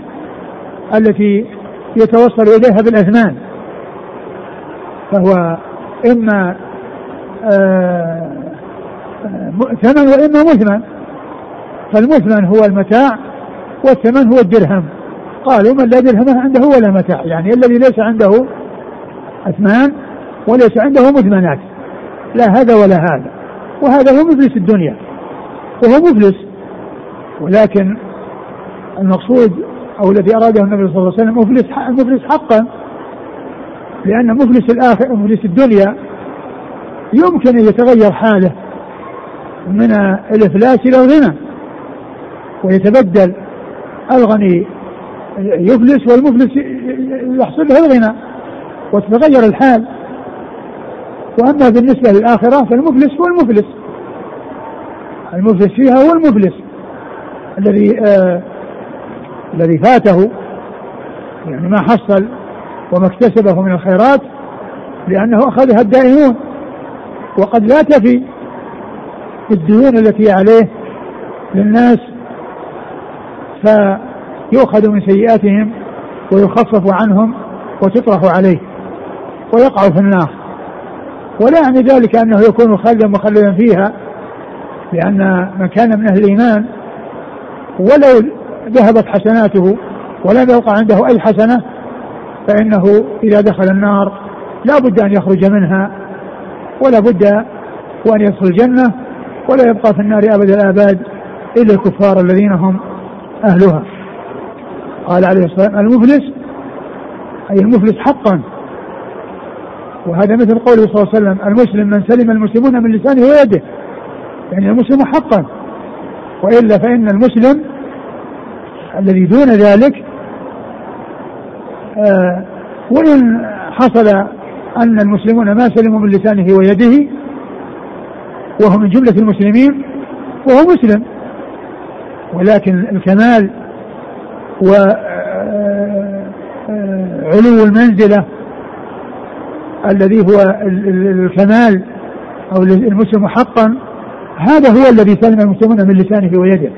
التي يتوصل إليها بالأثمان. فهو إما آه، ثمن وإما مثمن. فالمثمن هو المتاع والثمن هو الدرهم. قالوا من لا درهم عنده ولا متاع. يعني الذي ليس عنده أثمان وليس عنده مثمنات لا هذا ولا هذا. وهذا هو مفلس الدنيا. وهو مفلس. ولكن المقصود أو الذي أراده النبي صلى الله عليه وسلم مفلس مفلس حقا. لأن مفلس الآخر مفلس الدنيا يمكن أن يتغير حاله من الإفلاس إلى الغنى. ويتبدل. الغني يفلس والمفلس يحصل له الغنى وتتغير الحال. وأما بالنسبة للآخرة فالمفلس هو المفلس. المفلس فيها هو المفلس. الذي آه الذي فاته يعني ما حصل وما اكتسبه من الخيرات لأنه أخذها الدائمون وقد لا تفي الديون التي عليه للناس فيؤخذ من سيئاتهم ويخفف عنهم وتطرح عليه ويقع في النار. ولا يعني ذلك أنه يكون خالدا مخلدا فيها لأن من كان من أهل الإيمان ولو ذهبت حسناته ولم يبقى عنده أي حسنة فإنه إذا دخل النار لا بد أن يخرج منها ولا بد وأن يدخل الجنة ولا يبقى في النار أبد الآباد إلا الكفار الذين هم أهلها. قال عليه الصلاة والسلام المفلس أي المفلس حقا. وهذا مثل قوله صلى الله عليه وسلم المسلم من سلم المسلمون من لسانه ويده. يعني المسلم حقا. وإلا فإن المسلم الذي دون ذلك آه وإن حصل أن المسلمون ما سلموا من لسانه ويده وهو من جملة المسلمين وهو مسلم. ولكن الكمال وعلو المنزلة الذي هو الكمال أو المسلم حقا هذا هو الذي سلم المسلمون من لسانه ويده.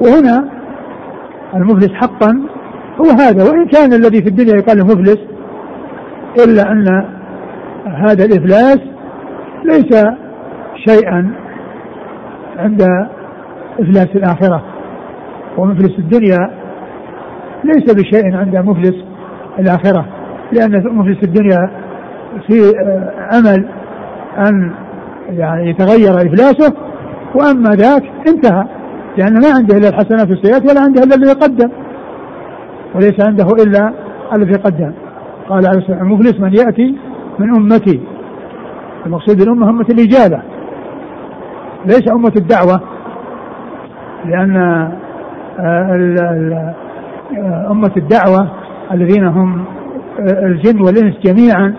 وهنا المفلس حقا هو هذا وإن كان الذي في الدنيا يقال مفلس إلا أن هذا الإفلاس ليس شيئا عند إفلاس الآخرة. ومفلس الدنيا ليس بشيء عند مفلس الآخرة لأن مفلس الدنيا في أمل أن يعني يتغير إفلاسه وأما ذاك انتهى لأن ما عنده إلا الحسنات والسيئات ولا عنده إلا الذي قدم وليس عنده إلا الذي قدم. قال عليه الصلاة المفلس من يأتي من أمتي. المقصود الأمة أمة الإجابة ليس أمة الدعوة. لأن آه، آه، أمة الدعوة الذين هم آه، الجن والإنس جميعا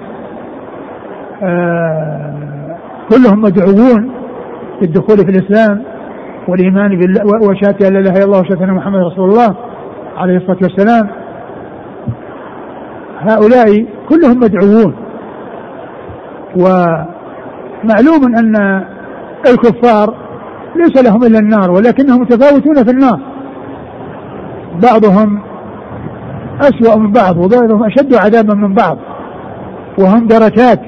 كلهم مدعوون للدخول في الإسلام والإيمان بالله وشهادة أن لا إله إلا الله وشهادة أن محمد رسول الله عليه الصلاة والسلام. هؤلاء كلهم مدعوون. ومعلوم أن الكفار ليس لهم إلا النار ولكنهم متفاوتون في النار. بعضهم أسوأ من بعض وبعضهم أشد عذابا من بعض وهم دركات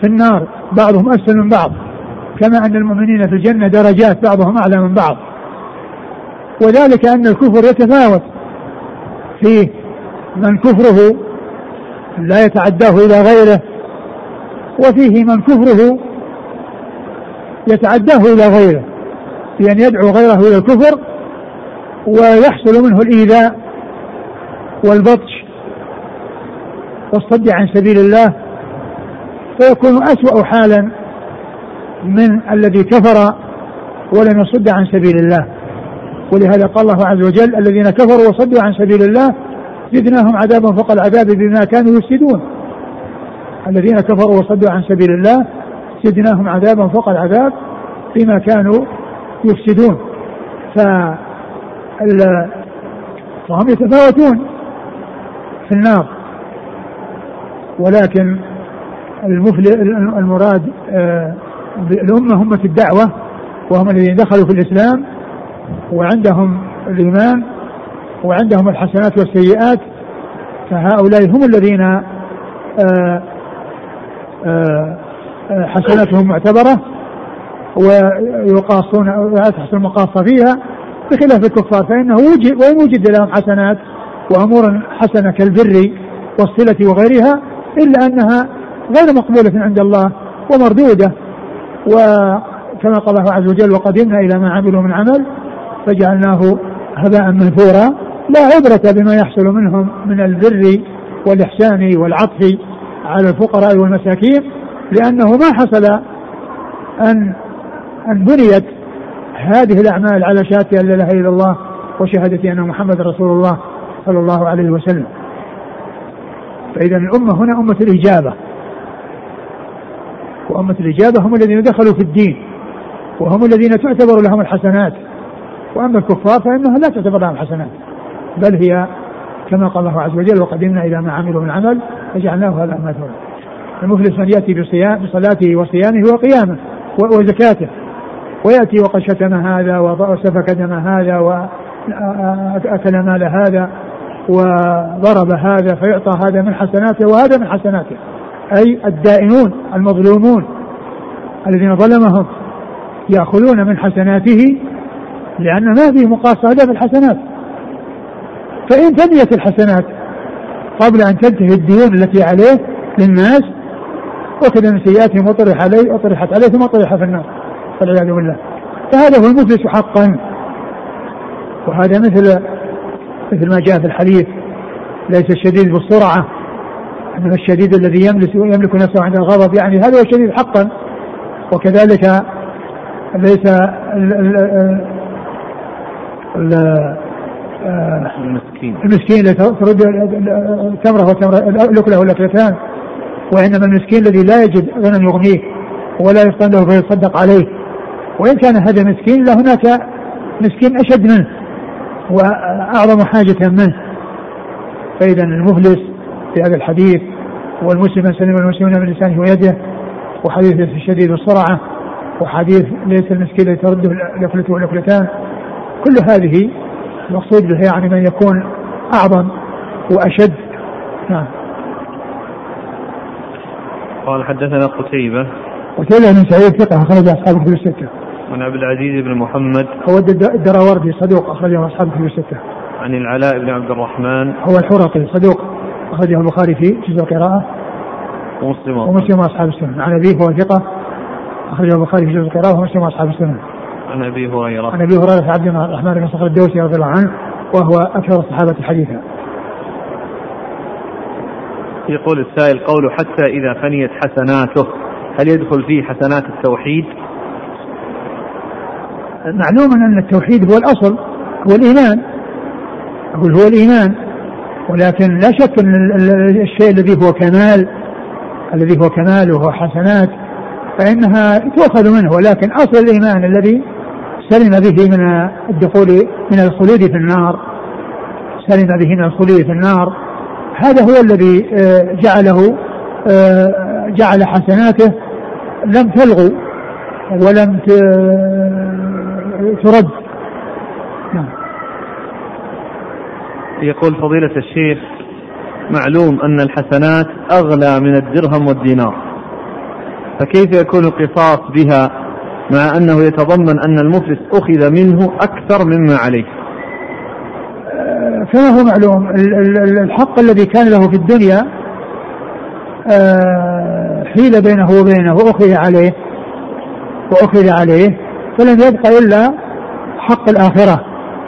في النار بعضهم أسفل من بعض. كما أن المؤمنين في الجنة درجات بعضهم أعلى من بعض. وذلك أن الكفر يتفاوت فيه. من كفره لا يتعداه إلى غيره وفيه من كفره يتعداه إلى غيره بأن يدعو غيره إلى الكفر ويحصل منه الإيذاء والبطش والصد عن سبيل الله فيكون أسوأ حالا من الذي كفر ولم يصد عن سبيل الله. ولهذا قال الله عز وجل الذين كفروا وصدوا عن سبيل الله زدناهم عذابا فوق العذاب بما كانوا يفسدون. الذين كفروا وصدوا عن سبيل الله زدناهم عذابا فوق العذاب بما كانوا يفسدون. ف فهم يتفاوتون في النار. ولكن المراد آه، الأمة همة الدعوة وهم الذين دخلوا في الإسلام وعندهم الإيمان وعندهم الحسنات والسيئات فهؤلاء هم الذين آه، آه، حسناتهم معتبرة ويقاصون ويتحصل المقاصة فيها بخلاف الكفار فإنه وجد وإن وجد لهم حسنات وأمور حسنة كالبر والصلة وغيرها إلا أنها غير مقبولة عند الله ومردودة. وكما قال الله عز وجل وقدمنا إلى ما عملوا من عمل فجعلناه هباء منثورا. لا عبرة بما يحصل منهم من البر والإحسان والعطف على الفقراء والمساكين لأنه ما حصل أن أن بنيت هذه الأعمال على شهادة أن لا إله إلا الله وشهادة أن محمد رسول الله صلى الله عليه وسلم. فإذا الأمة هنا أمة الإجابة. وأمة الإجابة هم الذين دخلوا في الدين. وهم الذين تعتبر لهم الحسنات. وأما الكفار فإنها لا تعتبر لهم حسنات بل هي كما قال الله عز وجل وقدمنا إلى ما عملوا من عمل فجعلناه هذا مثلا المفلس من يأتي بصيام بصلاته وصيامه وقيامه وزكاته. ويأتي وقد شتم هذا وسفك دم هذا وأكل مال هذا وضرب هذا فيعطى هذا من حسناته وهذا من حسناته. أي الدائنون المظلومون الذين ظلمهم يأخذون من حسناته لأن ما فيه مقاصة في الحسنات. فإن تنيت الحسنات قبل أن تنتهي الديون التي عليه للناس وكذا من سيئاتهم وطرح عليه وطرحت عليه ثم طرح في النار. والعياذ بالله. فهذا هو المفلس حقا. وهذا مثل مثل ما جاء في الحديث. ليس الشديد بالسرعة. إنما الشديد الذي يملك يملك نفسه عند الغضب. يعني هذا هو الشديد حقا. وكذلك ليس ال ال ال المسكين. المسكين ترد تمره وتمره الاكله والاكلتان وانما المسكين الذي لا يجد غنى يغنيه ولا يفطن له فيصدق عليه. وإن كان هذا مسكين لهناك مسكين أشد منه وأعظم حاجة منه. فإذا المفلس في هذا الحديث والمسلم سلم المسلمون من لسانه ويده وحديث ليس الشديد والصرعة وحديث ليس المسكين الذي ترده لفلته ولفلتان كل هذه المقصود به يعني من يكون أعظم وأشد. نعم. قال حدثنا قتيبة. قتيبة بن سعيد ثقة أخرج أصحاب كتب الستة. عن عبد العزيز بن محمد. هو الدراوردي صدوق أخرجه أصحاب كتب الستة. عن العلاء بن عبد الرحمن. هو الحرقي صدوق أخرجه البخاري في جزء القراءة. ومسلم. ومسلم أصحاب السنة. عن أبيه هو ثقة أخرجه البخاري في جزء القراءة ومسلم أصحاب السنة. عن أبي هريرة. عن أبي هريرة عبد الرحمن بن صخر الدوسي رضي الله عنه وهو أكثر الصحابة حديثا. يقول السائل قوله حتى إذا فنيت حسناته. هل يدخل فيه حسنات التوحيد؟ معلوم أن التوحيد هو الأصل هو الإيمان. أقول هو الإيمان ولكن لا شك أن الشيء الذي هو كمال الذي هو كمال وهو حسنات فإنها تؤخذ منه. ولكن أصل الإيمان الذي سلم به من الدخول من الخلود في النار سلم به من الخلود في النار هذا هو الذي آه، جعله آه، جعل حسناته. لم تلغو ولم ترد. نعم. يقول فضيلة الشيخ معلوم أن الحسنات أغلى من الدرهم والدينار. فكيف يكون القصاص بها مع أنه يتضمن أن المفلس أخذ منه أكثر مما عليه؟ كما هو معلوم. الحق الذي كان له في الدنيا آه، حيل بينه وبينه وأخذ عليه وأخذ عليه فلم يبق إلا حق الآخرة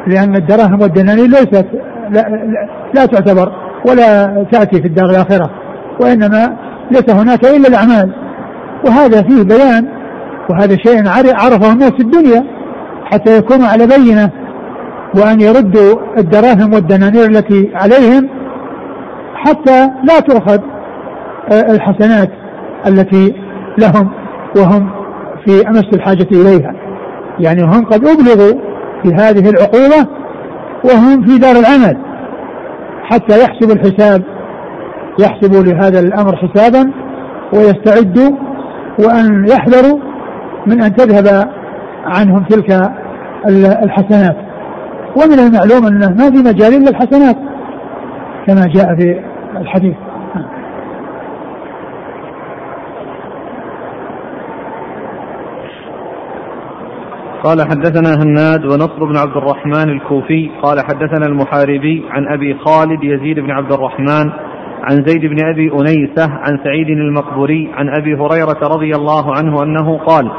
لأن الدراهم والدنانير ليست لا, لا, لا تعتبر ولا تأتي في الدار الآخرة وإنما ليس هناك إلا الأعمال. وهذا فيه بيان وهذا شيء عرفه الناس في الدنيا حتى يكونوا على بينة. وأن يردوا الدراهم والدنانير التي عليهم حتى لا تؤخذ آه، الحسنات التي لهم وهم في أمس الحاجة إليها. يعني هم قد أبلغوا في هذه العقوبة وهم في دار العمل. حتى يحسبوا الحساب يحسبوا لهذا الأمر حسابا ويستعدوا وأن يحذروا من أن تذهب عنهم تلك الحسنات. ومن المعلوم أنه ما في مجال إلا الحسنات كما جاء في الحديث. قال حدثنا هناد ونصر بن عبد الرحمن الكوفي قال حدثنا المحاربي عن أبي خالد يزيد بن عبد الرحمن عن زيد بن أبي أنيسة عن سعيد المقبوري عن أبي هريرة رضي الله عنه أنه قال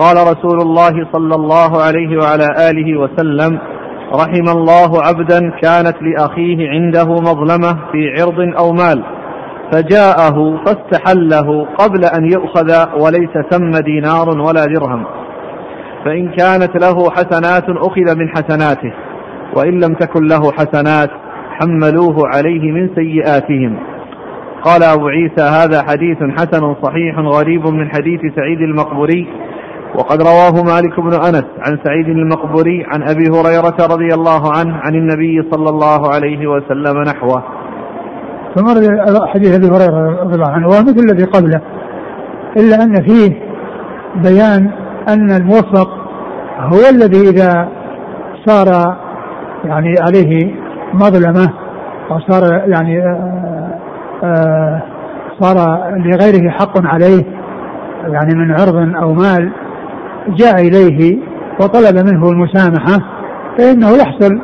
قال رسول الله صلى الله عليه وعلى آله وسلم رحم الله عبدا كانت لأخيه عنده مظلمة في عرض أو مال فجاءه فاستحله قبل أن يؤخذ وليس ثم دينار ولا درهم فإن كانت له حسنات أخذ من حسناته وإن لم تكن له حسنات حملوه عليه من سيئاتهم. قال أبو عيسى هذا حديث حسن صحيح غريب من حديث سعيد المقبوري وقد رواه مالك بن أنس عن سعيد المقبوري عن أبي هريرة رضي الله عنه عن النبي صلى الله عليه وسلم نحوه. فمر حديث أبي هريرة رضي الله عنه ومثل الذي قبله إلا أن فيه بيان أن الموفق هو الذي إذا صار يعني عليه مظلمة أو صار يعني آه، آه، صار لغيره حق عليه يعني من عرض أو مال جاء إليه وطلب منه المسامحة فإنه يحصل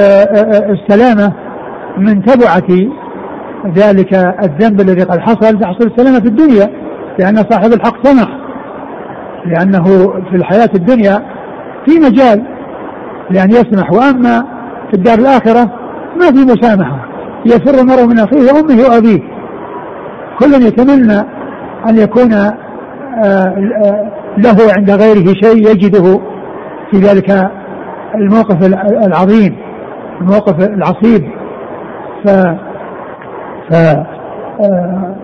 آه، السلامة من تبعة ذلك الذنب الذي قد حصل تحصل السلامة في الدنيا لأن صاحب الحق سمح لأنه في الحياة الدنيا في مجال لأن يسمح وأما في الدار الآخرة ما في مسامحة يفر المرء من أخيه وأمه وأبيه. كل يتمنى أن يكون آه، آه، له عند غيره شيء يجده في ذلك الموقف العظيم الموقف العصيب. ف ف آه،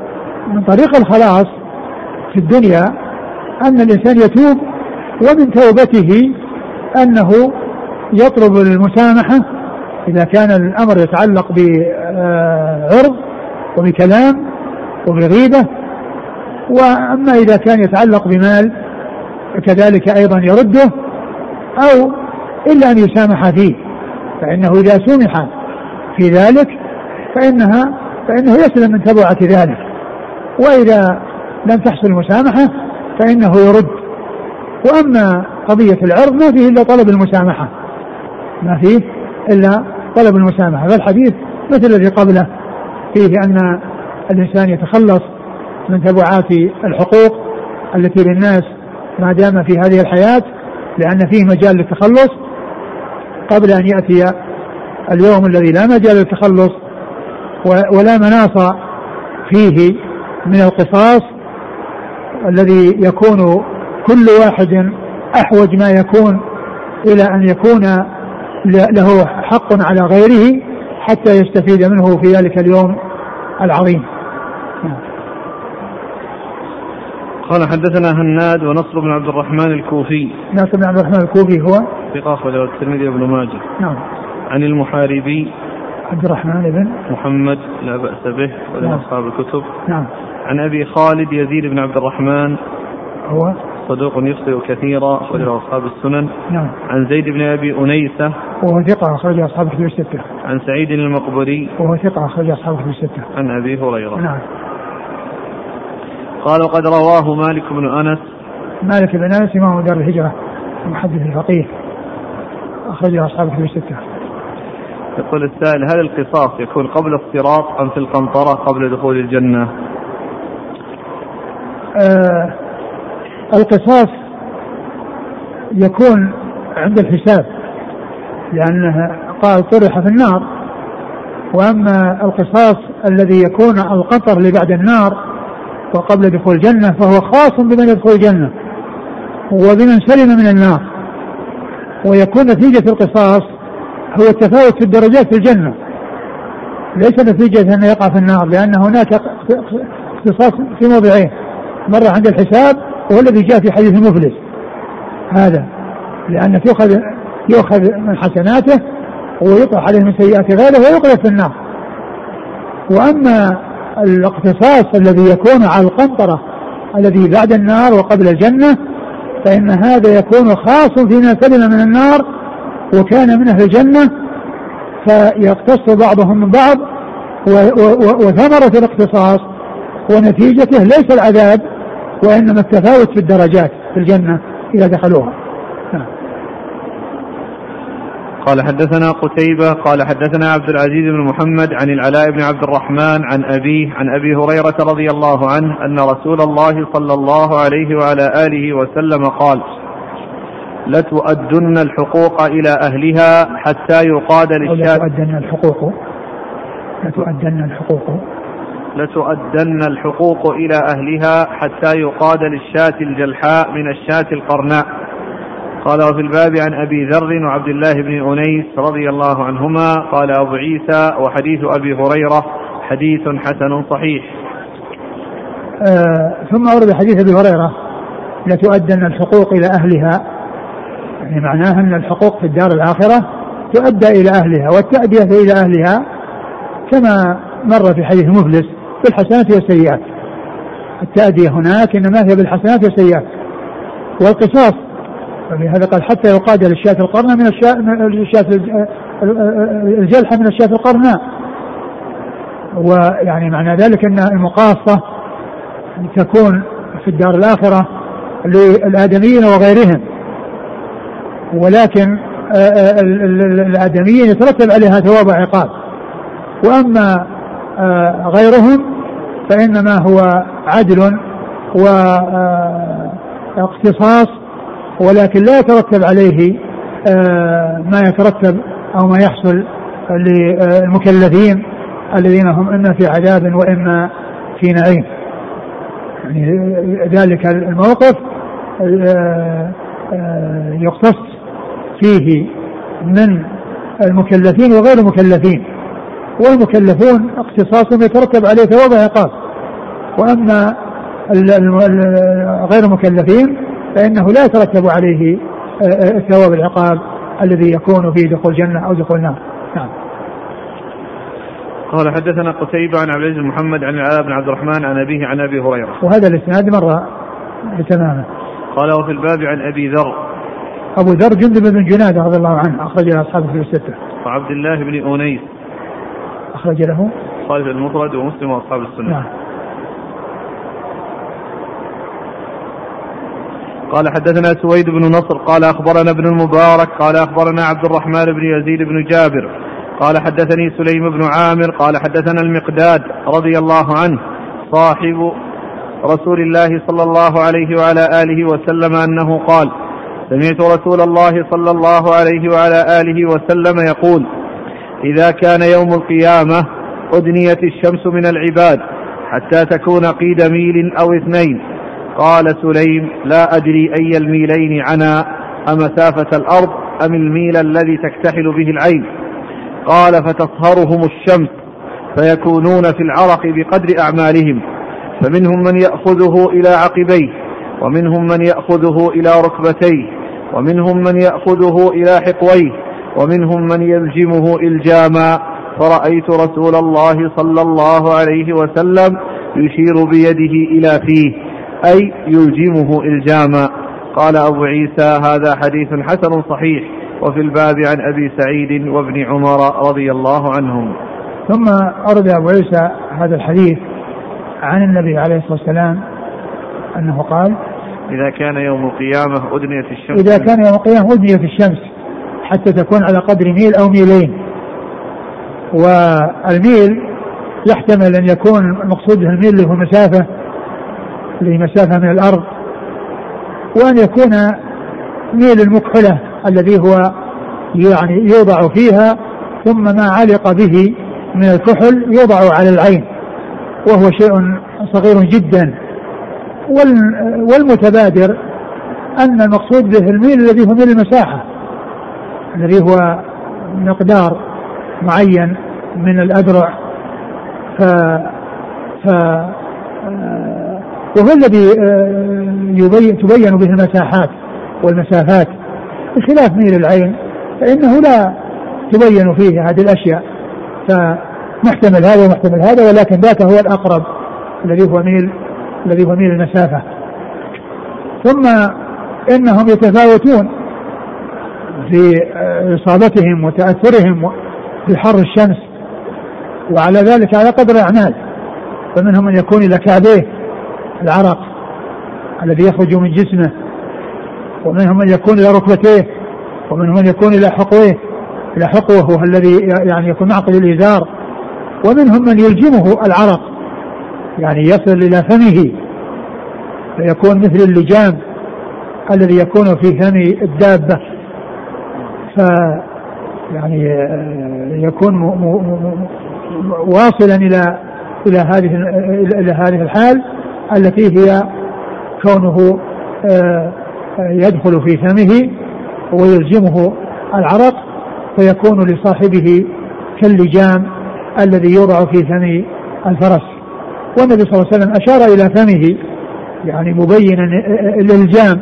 من طريق الخلاص في الدنيا أن الإنسان يتوب ومن توبته أنه يطلب المسامحة إذا كان الأمر يتعلق بعرض وبكلام وبغيبة. وأما إذا كان يتعلق بمال كذلك أيضا يرده أو إلا أن يسامح فيه فإنه إذا سمح في ذلك فإنها فإنه يسلم من تبعة ذلك. وإذا لم تحصل المسامحة فإنه يرد. وأما قضية العرض ما فيه إلا طلب المسامحة. ما فيه إلا طلب المسامحة. فالحديث مثل الذي قبله فيه أن الإنسان يتخلص من تبعات الحقوق التي للناس ما دام في هذه الحياة لأن فيه مجال للتخلص قبل أن يأتي اليوم الذي لا مجال للتخلص ولا مناص فيه من القصاص الذي يكون كل واحد أحوج ما يكون إلى أن يكون له حق على غيره حتى يستفيد منه في ذلك اليوم العظيم. قال حدثنا هناد ونصر بن عبد الرحمن الكوفي. نصر بن عبد الرحمن الكوفي هو؟ ثقة أخرجه الترمذي وابن ماجه. نعم. عن المحاربي. عبد الرحمن بن؟ محمد لا بأس به وله نعم. أصحاب الكتب. نعم. عن أبي خالد يزيد بن عبد الرحمن. هو؟ صدوق يخطئ كثيرا أخرجه أصحاب السنن. نعم. عن زيد بن أبي أنيسة. وهو ثقة أخرج أصحاب الكتب الستة. عن سعيد المقبري. وهو ثقة أخرج أصحاب الكتب الستة. عن أبي هريرة. نعم. قال وقد رواه مالك بن أنس. مالك بن أنس إمام دار الهجرة المحدث الفقيه أخرجه أصحاب الكتب الستة. يقول السائل هل القصاص يكون قبل الصراط أم في القنطرة قبل دخول الجنة؟ آه القصاص يكون عند الحساب لأنه قال طرح في النار. وأما القصاص الذي يكون القطر اللي بعد النار وقبل دخول الجنة فهو خاص بمن يدخل الجنة وبمن سلم من النار. ويكون نتيجة القصاص هو التفاوت في الدرجات في الجنة. ليس نتيجة أنه يقع في النار لأن هناك اختصاص في موضعين مرة عند الحساب وهو الذي جاء في حديث المفلس. هذا لأن يؤخذ يؤخذ من حسناته ويطرح عليه من سيئات غيره ويقذف في النار. وأما الاقتصاص الذي يكون على القنطرة الذي بعد النار وقبل الجنة فإن هذا يكون خاص فيما سلم من النار وكان من أهل الجنة فيقتص بعضهم من بعض وثمرة الاقتصاص ونتيجته ليس العذاب وإنما التفاوت في الدرجات في الجنة إذا دخلوها نعم. قال حدثنا قتيبة قال حدثنا عبد العزيز بن محمد عن العلاء بن عبد الرحمن عن أبيه عن أبي هريرة رضي الله عنه أن رسول الله صلى الله عليه وعلى آله وسلم قال لتؤدن الحقوق إلى أهلها حتى يقاد للشاة لتؤدن الحقوق؟ لتؤدن الحقوق. لتؤدن الحقوق إلى أهلها حتى يقاد للشاة الجلحاء من الشاة القرناء. قال وفي الباب عن أبي ذر وعبد الله بن أنيس رضي الله عنهما قال أبو عيسى وحديث أبي هريرة حديث حسن صحيح. آه ثم أورد حديث أبي هريرة لتؤدن الحقوق إلى أهلها. يعني معناها أن الحقوق في الدار الآخرة تؤدى إلى أهلها والتأدية إلى أهلها كما مر في حديث مفلس بالحسنات والسيئات. التأدية هناك إنما هي بالحسنات والسيئات. والقصاص ولهذا قال حتى يقاد للشاة القرنة من الشاة الجلحة من الشاة القرناء. ويعني معنى ذلك أن المقاصة تكون في الدار الآخرة للآدميين وغيرهم. ولكن الآدميين يترتب عليها ثواب وعقاب. وأما آه، غيرهم فإنما هو عدل واقتصاص آه، ولكن لا يترتب عليه آه، ما يترتب أو ما يحصل للمكلفين الذين هم إما في عذاب وإما في نعيم. يعني ذلك الموقف يقتص فيه من المكلفين وغير المكلفين. والمكلفون اختصاصهم يترتب عليه ثواب عقاب وأما غير المكلفين فإنه لا يترتب عليه ثواب العقاب الذي يكون في دخول الجنة أو دخول النار. نعم. قال حدثنا قتيبة عن عبد العزيز محمد عن العلاء بن عبد الرحمن عن أبيه عن أبي هريرة. وهذا الإسناد مر بتمامه قال وفي الباب عن أبي ذر. أبو ذر جندب بن جنادة رضي الله عنه أخرج له أصحابه في الستة. وعبد الله بن أنيس. أخرج له. خالد المفرد ومسلم وأصحاب السنة. نعم. قال حدثنا سويد بن نصر قال أخبرنا ابن المبارك قال أخبرنا عبد الرحمن بن يزيد بن جابر قال حدثني سليم بن عامر قال حدثنا المقداد رضي الله عنه صاحب رسول الله صلى الله عليه وعلى آله وسلم أنه قال سمعت رسول الله صلى الله عليه وعلى آله وسلم يقول إذا كان يوم القيامة أدنيت الشمس من العباد حتى تكون قيد ميل أو اثنين. قال سليم لا أدري أي الميلين عنا أمسافة الأرض أم الميل الذي تكتحل به العين. قال فتصهرهم الشمس فيكونون في العرق بقدر أعمالهم. فمنهم من يأخذه إلى عقبيه ومنهم من يأخذه إلى ركبتيه ومنهم من يأخذه إلى حقويه ومنهم من يلجمه إلجاما. فرأيت رسول الله صلى الله عليه وسلم يشير بيده إلى فيه. أي يلجمه إلجاما. قال أبو عيسى هذا حديث حسن صحيح وفي الباب عن أبي سعيد وابن عمر رضي الله عنهم. ثم أرد أبو عيسى هذا الحديث عن النبي عليه الصلاة والسلام أنه قال إذا كان يوم القيامة أدنيت الشمس. إذا كان يوم القيامة أدنيت الشمس حتى تكون على قدر ميل أو ميلين. والميل يحتمل أن يكون المقصود به الميل اللي هو مسافة اللي هي مسافة من الأرض وأن يكون ميل المكحلة الذي هو يعني يوضع فيها ثم ما علق به من الكحل يوضع على العين وهو شيء صغير جدا. والمتبادر أن المقصود به الميل الذي هو ميل المساحة الذي هو مقدار معين من الأذرع ف, ف وهو الذي يبين تبين به المساحات والمسافات. بخلاف ميل العين فإنه لا تبين فيه هذه الأشياء. فمحتمل هذا ومحتمل هذا ولكن ذاك هو الأقرب الذي هو ميل الذي هو ميل المسافة. ثم إنهم يتفاوتون في إصابتهم وتأثرهم بحر الشمس وعلى ذلك على قدر الأعمال. فمنهم من يكون إلى كعبيه العرق الذي يخرج من جسمه ومنهم من يكون إلى ركبتيه ومنهم من يكون إلى حقويه. إلى حقوه وهو الذي يعني يكون معقد الإزار ومنهم من يلجمه العرق يعني يصل إلى فمه فيكون مثل اللجام الذي يكون في فم الدابة. ف يعني يكون م م م واصلا إلى إلى هذه إلى هذه الحال. التي هي كونه آه، يدخل في فمه ويلجمه العرق فيكون لصاحبه كاللجام الذي يوضع في فم الفرس. والنبي صلى الله عليه وسلم أشار إلى فمه يعني مبينا الإلجام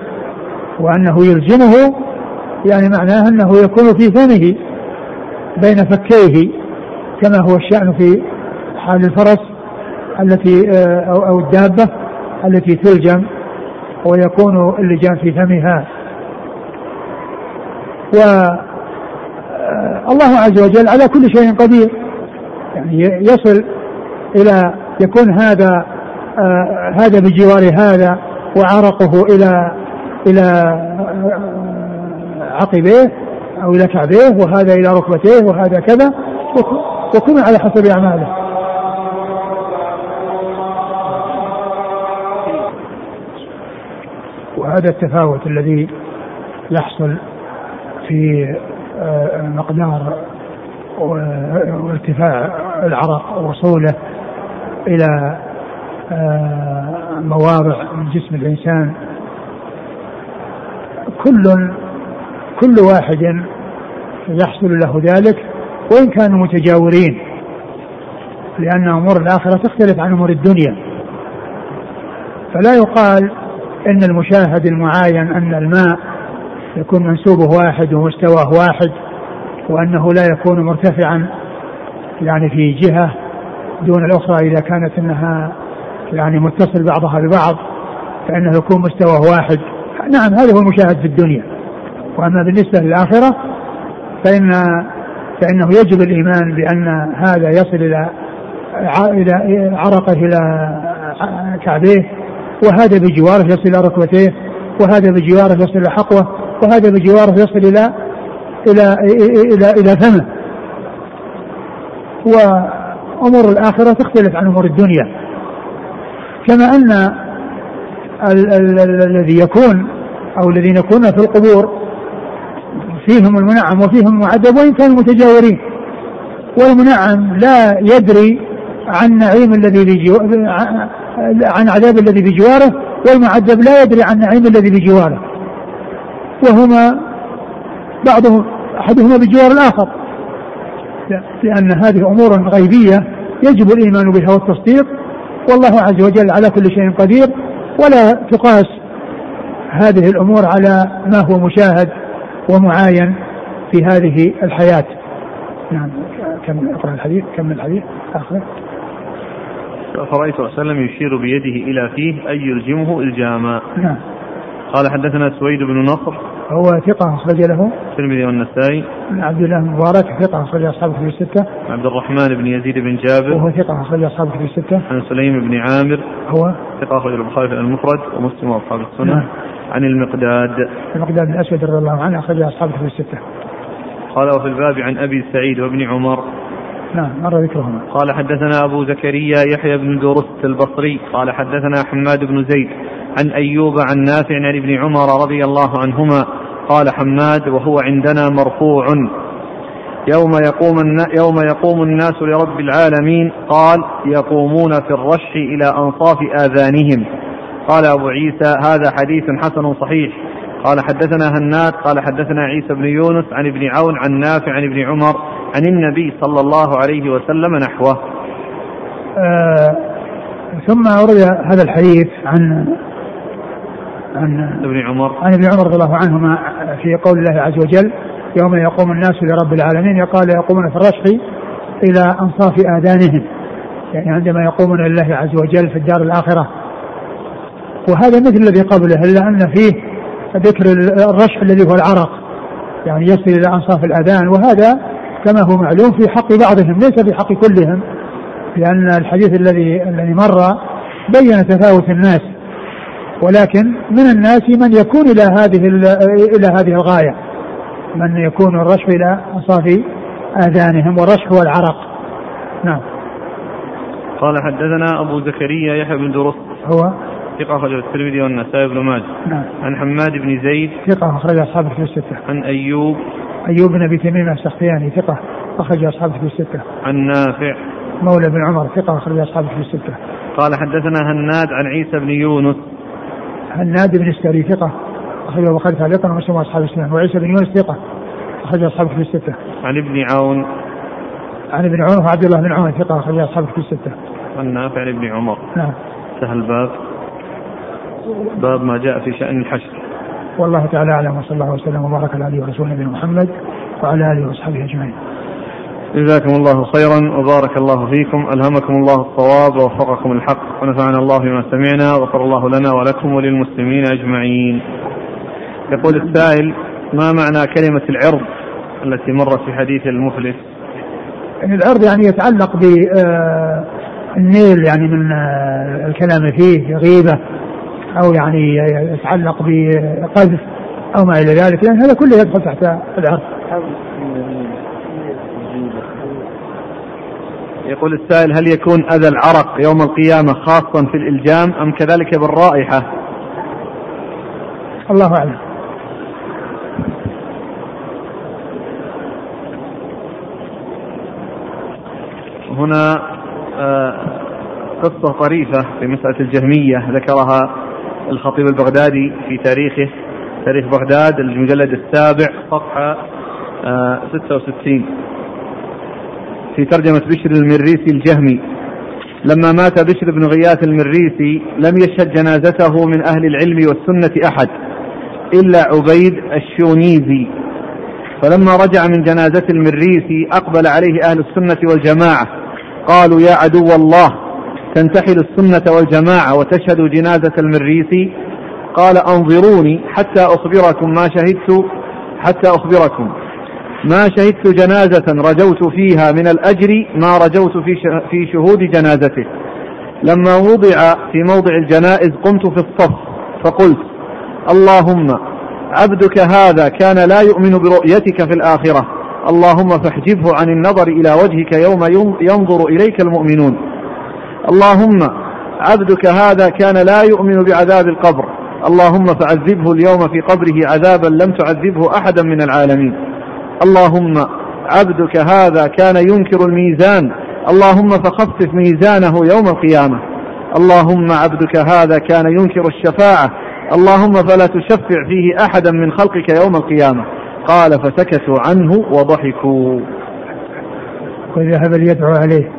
وأنه يلجمه يعني معناه أنه يكون في فمه بين فكيه كما هو الشأن في حال الفرس. التي آه، أو الدابة التي تلجم ويكون اللجام في فمها. و آه، الله عز وجل على كل شيء قدير. يعني يصل إلى يكون هذا آه هذا بجوار هذا وعرقه إلى إلى آه عقبيه أو إلى كعبيه وهذا إلى ركبتيه وهذا كذا. وكل على حسب أعماله. وهذا التفاوت الذي يحصل في آه، مقدار وارتفاع العرق ووصوله إلى آه، مواضع من جسم الإنسان. كل كل واحد يحصل له ذلك وإن كانوا متجاورين لأن أمور الآخرة تختلف عن أمور الدنيا. فلا يقال إن المشاهد المعاين أن الماء يكون منسوبه واحد ومستواه واحد وأنه لا يكون مرتفعا يعني في جهة دون الأخرى. إذا كانت إنها يعني متصل بعضها ببعض فإنه يكون مستواه واحد. نعم هذا هو المشاهد في الدنيا. وأما بالنسبة للآخرة فان فإنه يجب الإيمان بأن هذا يصل إلى عرقه إلى كعبيه وهذا بجواره يصل إلى ركبتيه وهذا بجواره يصل إلى حقوه وهذا بجواره يصل إلى إلى إلى إلى فمه. وأمور الآخرة تختلف عن أمور الدنيا. كما أن الذي يكون أو الذين يكون في القبور فيهم المنعم وفيهم المعذب وإن كانوا متجاورين. والمنعم لا يدري عن نعيم الذي عن عذاب الذي بجواره والمعذب لا يدري عن نعيم الذي بجواره وهما بعضهم أحدهما بجوار الآخر. لأن هذه أمور غيبية يجب الإيمان بها والتصديق. والله عز وجل على كل شيء قدير. ولا تقاس هذه الأمور على ما هو مشاهد ومعاين في هذه الحياة. نعم كم أقرأ الحديث؟ كمل الحديث آخر. فرأيت صلى الله عليه وسلم يشير بيده إلى فيه أي يلجمه إلجاما. نعم. قال حدثنا سويد بن نصر. هو ثقة أخرج له. الترمذي والنسائي. عن عبد الله بن مبارك ثقة أخرج أصحابه في الستة. عبد الرحمن بن يزيد بن جابر. وهو ثقة أخرج أصحابه في الستة. عن سليم بن عامر. هو ثقة أخرج البخاري في المفرد ومسلم وأصحاب السنة. نعم. عن المقداد. المقداد بن الأسود رضي الله عنه أخرج أصحابه في الستة. قال وفي الباب عن أبي سعيد وابن عمر. نعم مر ذكرهما. قال حدثنا أبو زكريا يحيى بن درست البصري قال حدثنا حماد بن زيد عن أيوب عن نافع عن ابن عمر رضي الله عنهما قال حماد وهو عندنا مرفوع. يوم يقوم يوم يقوم الناس لرب العالمين قال يقومون في الرشح إلى أنصاف آذانهم. قال أبو عيسى هذا حديث حسن صحيح. قال حدثنا هناد قال حدثنا عيسى بن يونس عن ابن عون عن نافع عن ابن عمر عن النبي صلى الله عليه وسلم نحوه. آه ثم ورد هذا الحديث عن عن ابن عمر. عن ابن عمر رضي الله عنهما في قول الله عز وجل يوم يقوم الناس لرب العالمين قال يقومون في الرشح إلى أنصاف آذانهم يعني عندما يقومون لله عز وجل في الدار الآخرة. وهذا مثل الذي قبله إلا أن فيه ذكر الرشح الذي هو العرق يعني يصل إلى أنصاف الآذان وهذا كما هو معلوم في حق بعضهم ليس في حق كلهم لأن الحديث الذي الذي مر بين تفاوت الناس ولكن من الناس من يكون إلى هذه إلى هذه الغاية من يكون الرشح إلى انصاف آذانهم والرشح هو العرق نعم قال حدثنا أبو زكريا يحيى بن درست هو ثقة أخرج الترمذي والنسائي بن ماجه. نعم. عن حماد بن زيد. ثقة أخرج أصحابه في الستة. عن أيوب. أيوب بن أبي تميم السختياني ثقة أخرج أصحابه في الستة. عن نافع. مولى بن عمر ثقة أخرج أصحابه في الستة. قال حدثنا هناد عن عيسى بن يونس. هناد بن السري ثقة أخرجه البخاري تعليقا ومسلم وأصحاب السنن وعيسى بن يونس ثقة أخرج أصحابه في الستة. عن ابن عون. عن ابن عون وعبد الله بن عون ثقة أخرج أصحابه في الستة. عن نافع عن ابن عمر. نعم. سهل باب باب ما جاء في شأن الحشر والله تعالى أعلم وصلى الله وسلم وبارك على آله ورسوله نبينا محمد وعلى آله وأصحابه أجمعين. جزاكم الله خيرا وبارك الله فيكم ألهمكم الله الصواب ووفقكم الحق ونفعنا الله بما سمعنا وغفر الله لنا ولكم وللمسلمين أجمعين. يقول السائل ما معنى كلمة العرض التي مرت في حديث المفلس؟ يعني العرض يعني يتعلق بالنيل يعني من الكلام فيه غيبة. أو يعني يتعلق بقذف أو ما إلى ذلك لأن هذا كله يدخل تحت العرض يقول السائل هل يكون أذى العرق يوم القيامة خاصا في الإلجام أم كذلك بالرائحة؟ الله أعلم. هنا آه، قصة طريفة في مسألة الجهمية ذكرها الخطيب البغدادي في تاريخه تاريخ بغداد المجلد السابع صفحة 66 آه، في ترجمة بشر المريسي الجهمي لما مات بشر بن غياث المريسي لم يشهد جنازته من أهل العلم والسنة أحد إلا عبيد الشونيزي. فلما رجع من جنازة المريسي أقبل عليه أهل السنة والجماعة قالوا يا عدو الله تنتحل السنة والجماعة وتشهد جنازة المريسي قال أنظروني حتى أخبركم ما شهدت حتى أخبركم. ما شهدت جنازة رجوت فيها من الأجر ما رجوت في في شهود جنازته. لما وضع في موضع الجنائز قمت في الصف فقلت اللهم عبدك هذا كان لا يؤمن برؤيتك في الآخرة. اللهم فاحجبه عن النظر إلى وجهك يوم ينظر إليك المؤمنون. اللهم عبدك هذا كان لا يؤمن بعذاب القبر. اللهم فعذبه اليوم في قبره عذابا لم تعذبه أحدا من العالمين. اللهم عبدك هذا كان ينكر الميزان. اللهم فخفف ميزانه يوم القيامة. اللهم عبدك هذا كان ينكر الشفاعة. اللهم فلا تشفع فيه أحدا من خلقك يوم القيامة. قال فسكتوا عنه وضحكوا. وذهب ليدعو عليه.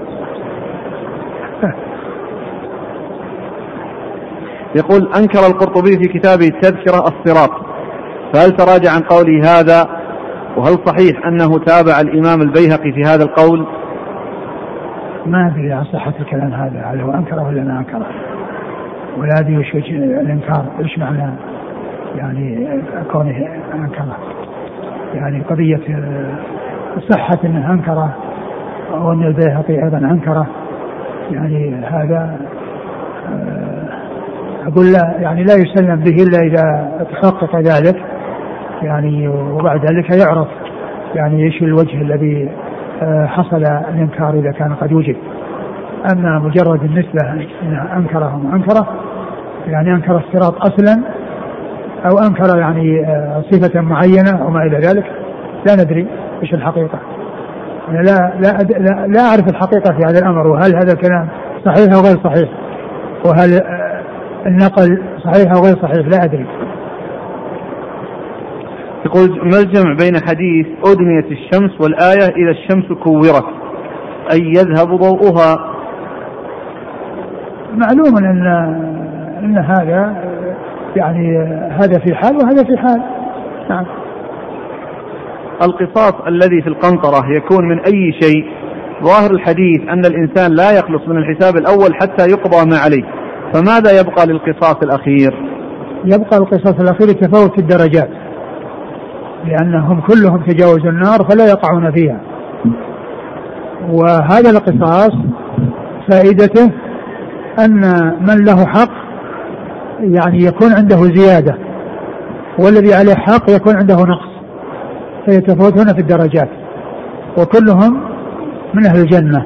يقول أنكر القرطبي في كتابه التذكرة الصراط. فهل تراجع عن قوله هذا؟ وهل صحيح أنه تابع الإمام البيهقي في هذا القول؟ ما أدري عن صحة الكلام هذا هل هو أنكره ولا ما أنكره. ولا أدري وش الإنكار إيش معنى يعني كونه أنكره. يعني قضية صحة أنه أنكره أو أن البيهقي أيضا أنكره. يعني هذا آه، أقول لا يعني لا يسلم به إلا إذا تحقق ذلك. يعني وبعد ذلك يعرف يعني إيش الوجه الذي آه، حصل الإنكار إذا كان قد وجد. أما مجرد النسبة انه أنكره وانكره يعني أنكر الصراط أصلا أو أنكر يعني آه، صفة معينة أو ما إلى ذلك لا ندري إيش الحقيقة. أنا لا لا لا, لا أعرف الحقيقة في هذا الأمر وهل هذا الكلام صحيح أو غير صحيح وهل آه، النقل صحيح أو غير صحيح لا أدري. يقول ما الجمع بين حديث أدنيت الشمس والآية إذا الشمس كورت؟ أي يذهب ضوءها. معلوم أن أن هذا يعني هذا في حال وهذا في حال. نعم. القصاص الذي في القنطرة يكون من أي شيء؟ ظاهر الحديث أن الإنسان لا يخلص من الحساب الأول حتى يقضى ما عليه. فماذا يبقى للقصاص الأخير؟ يبقى القصاص الأخير تفاوت الدرجات لأنهم كلهم تجاوزوا النار فلا يقعون فيها. وهذا القصاص فائدته أن من له حق يعني يكون عنده زيادة والذي عليه حق يكون عنده نقص فيتفاوتون في الدرجات. وكلهم من أهل الجنة.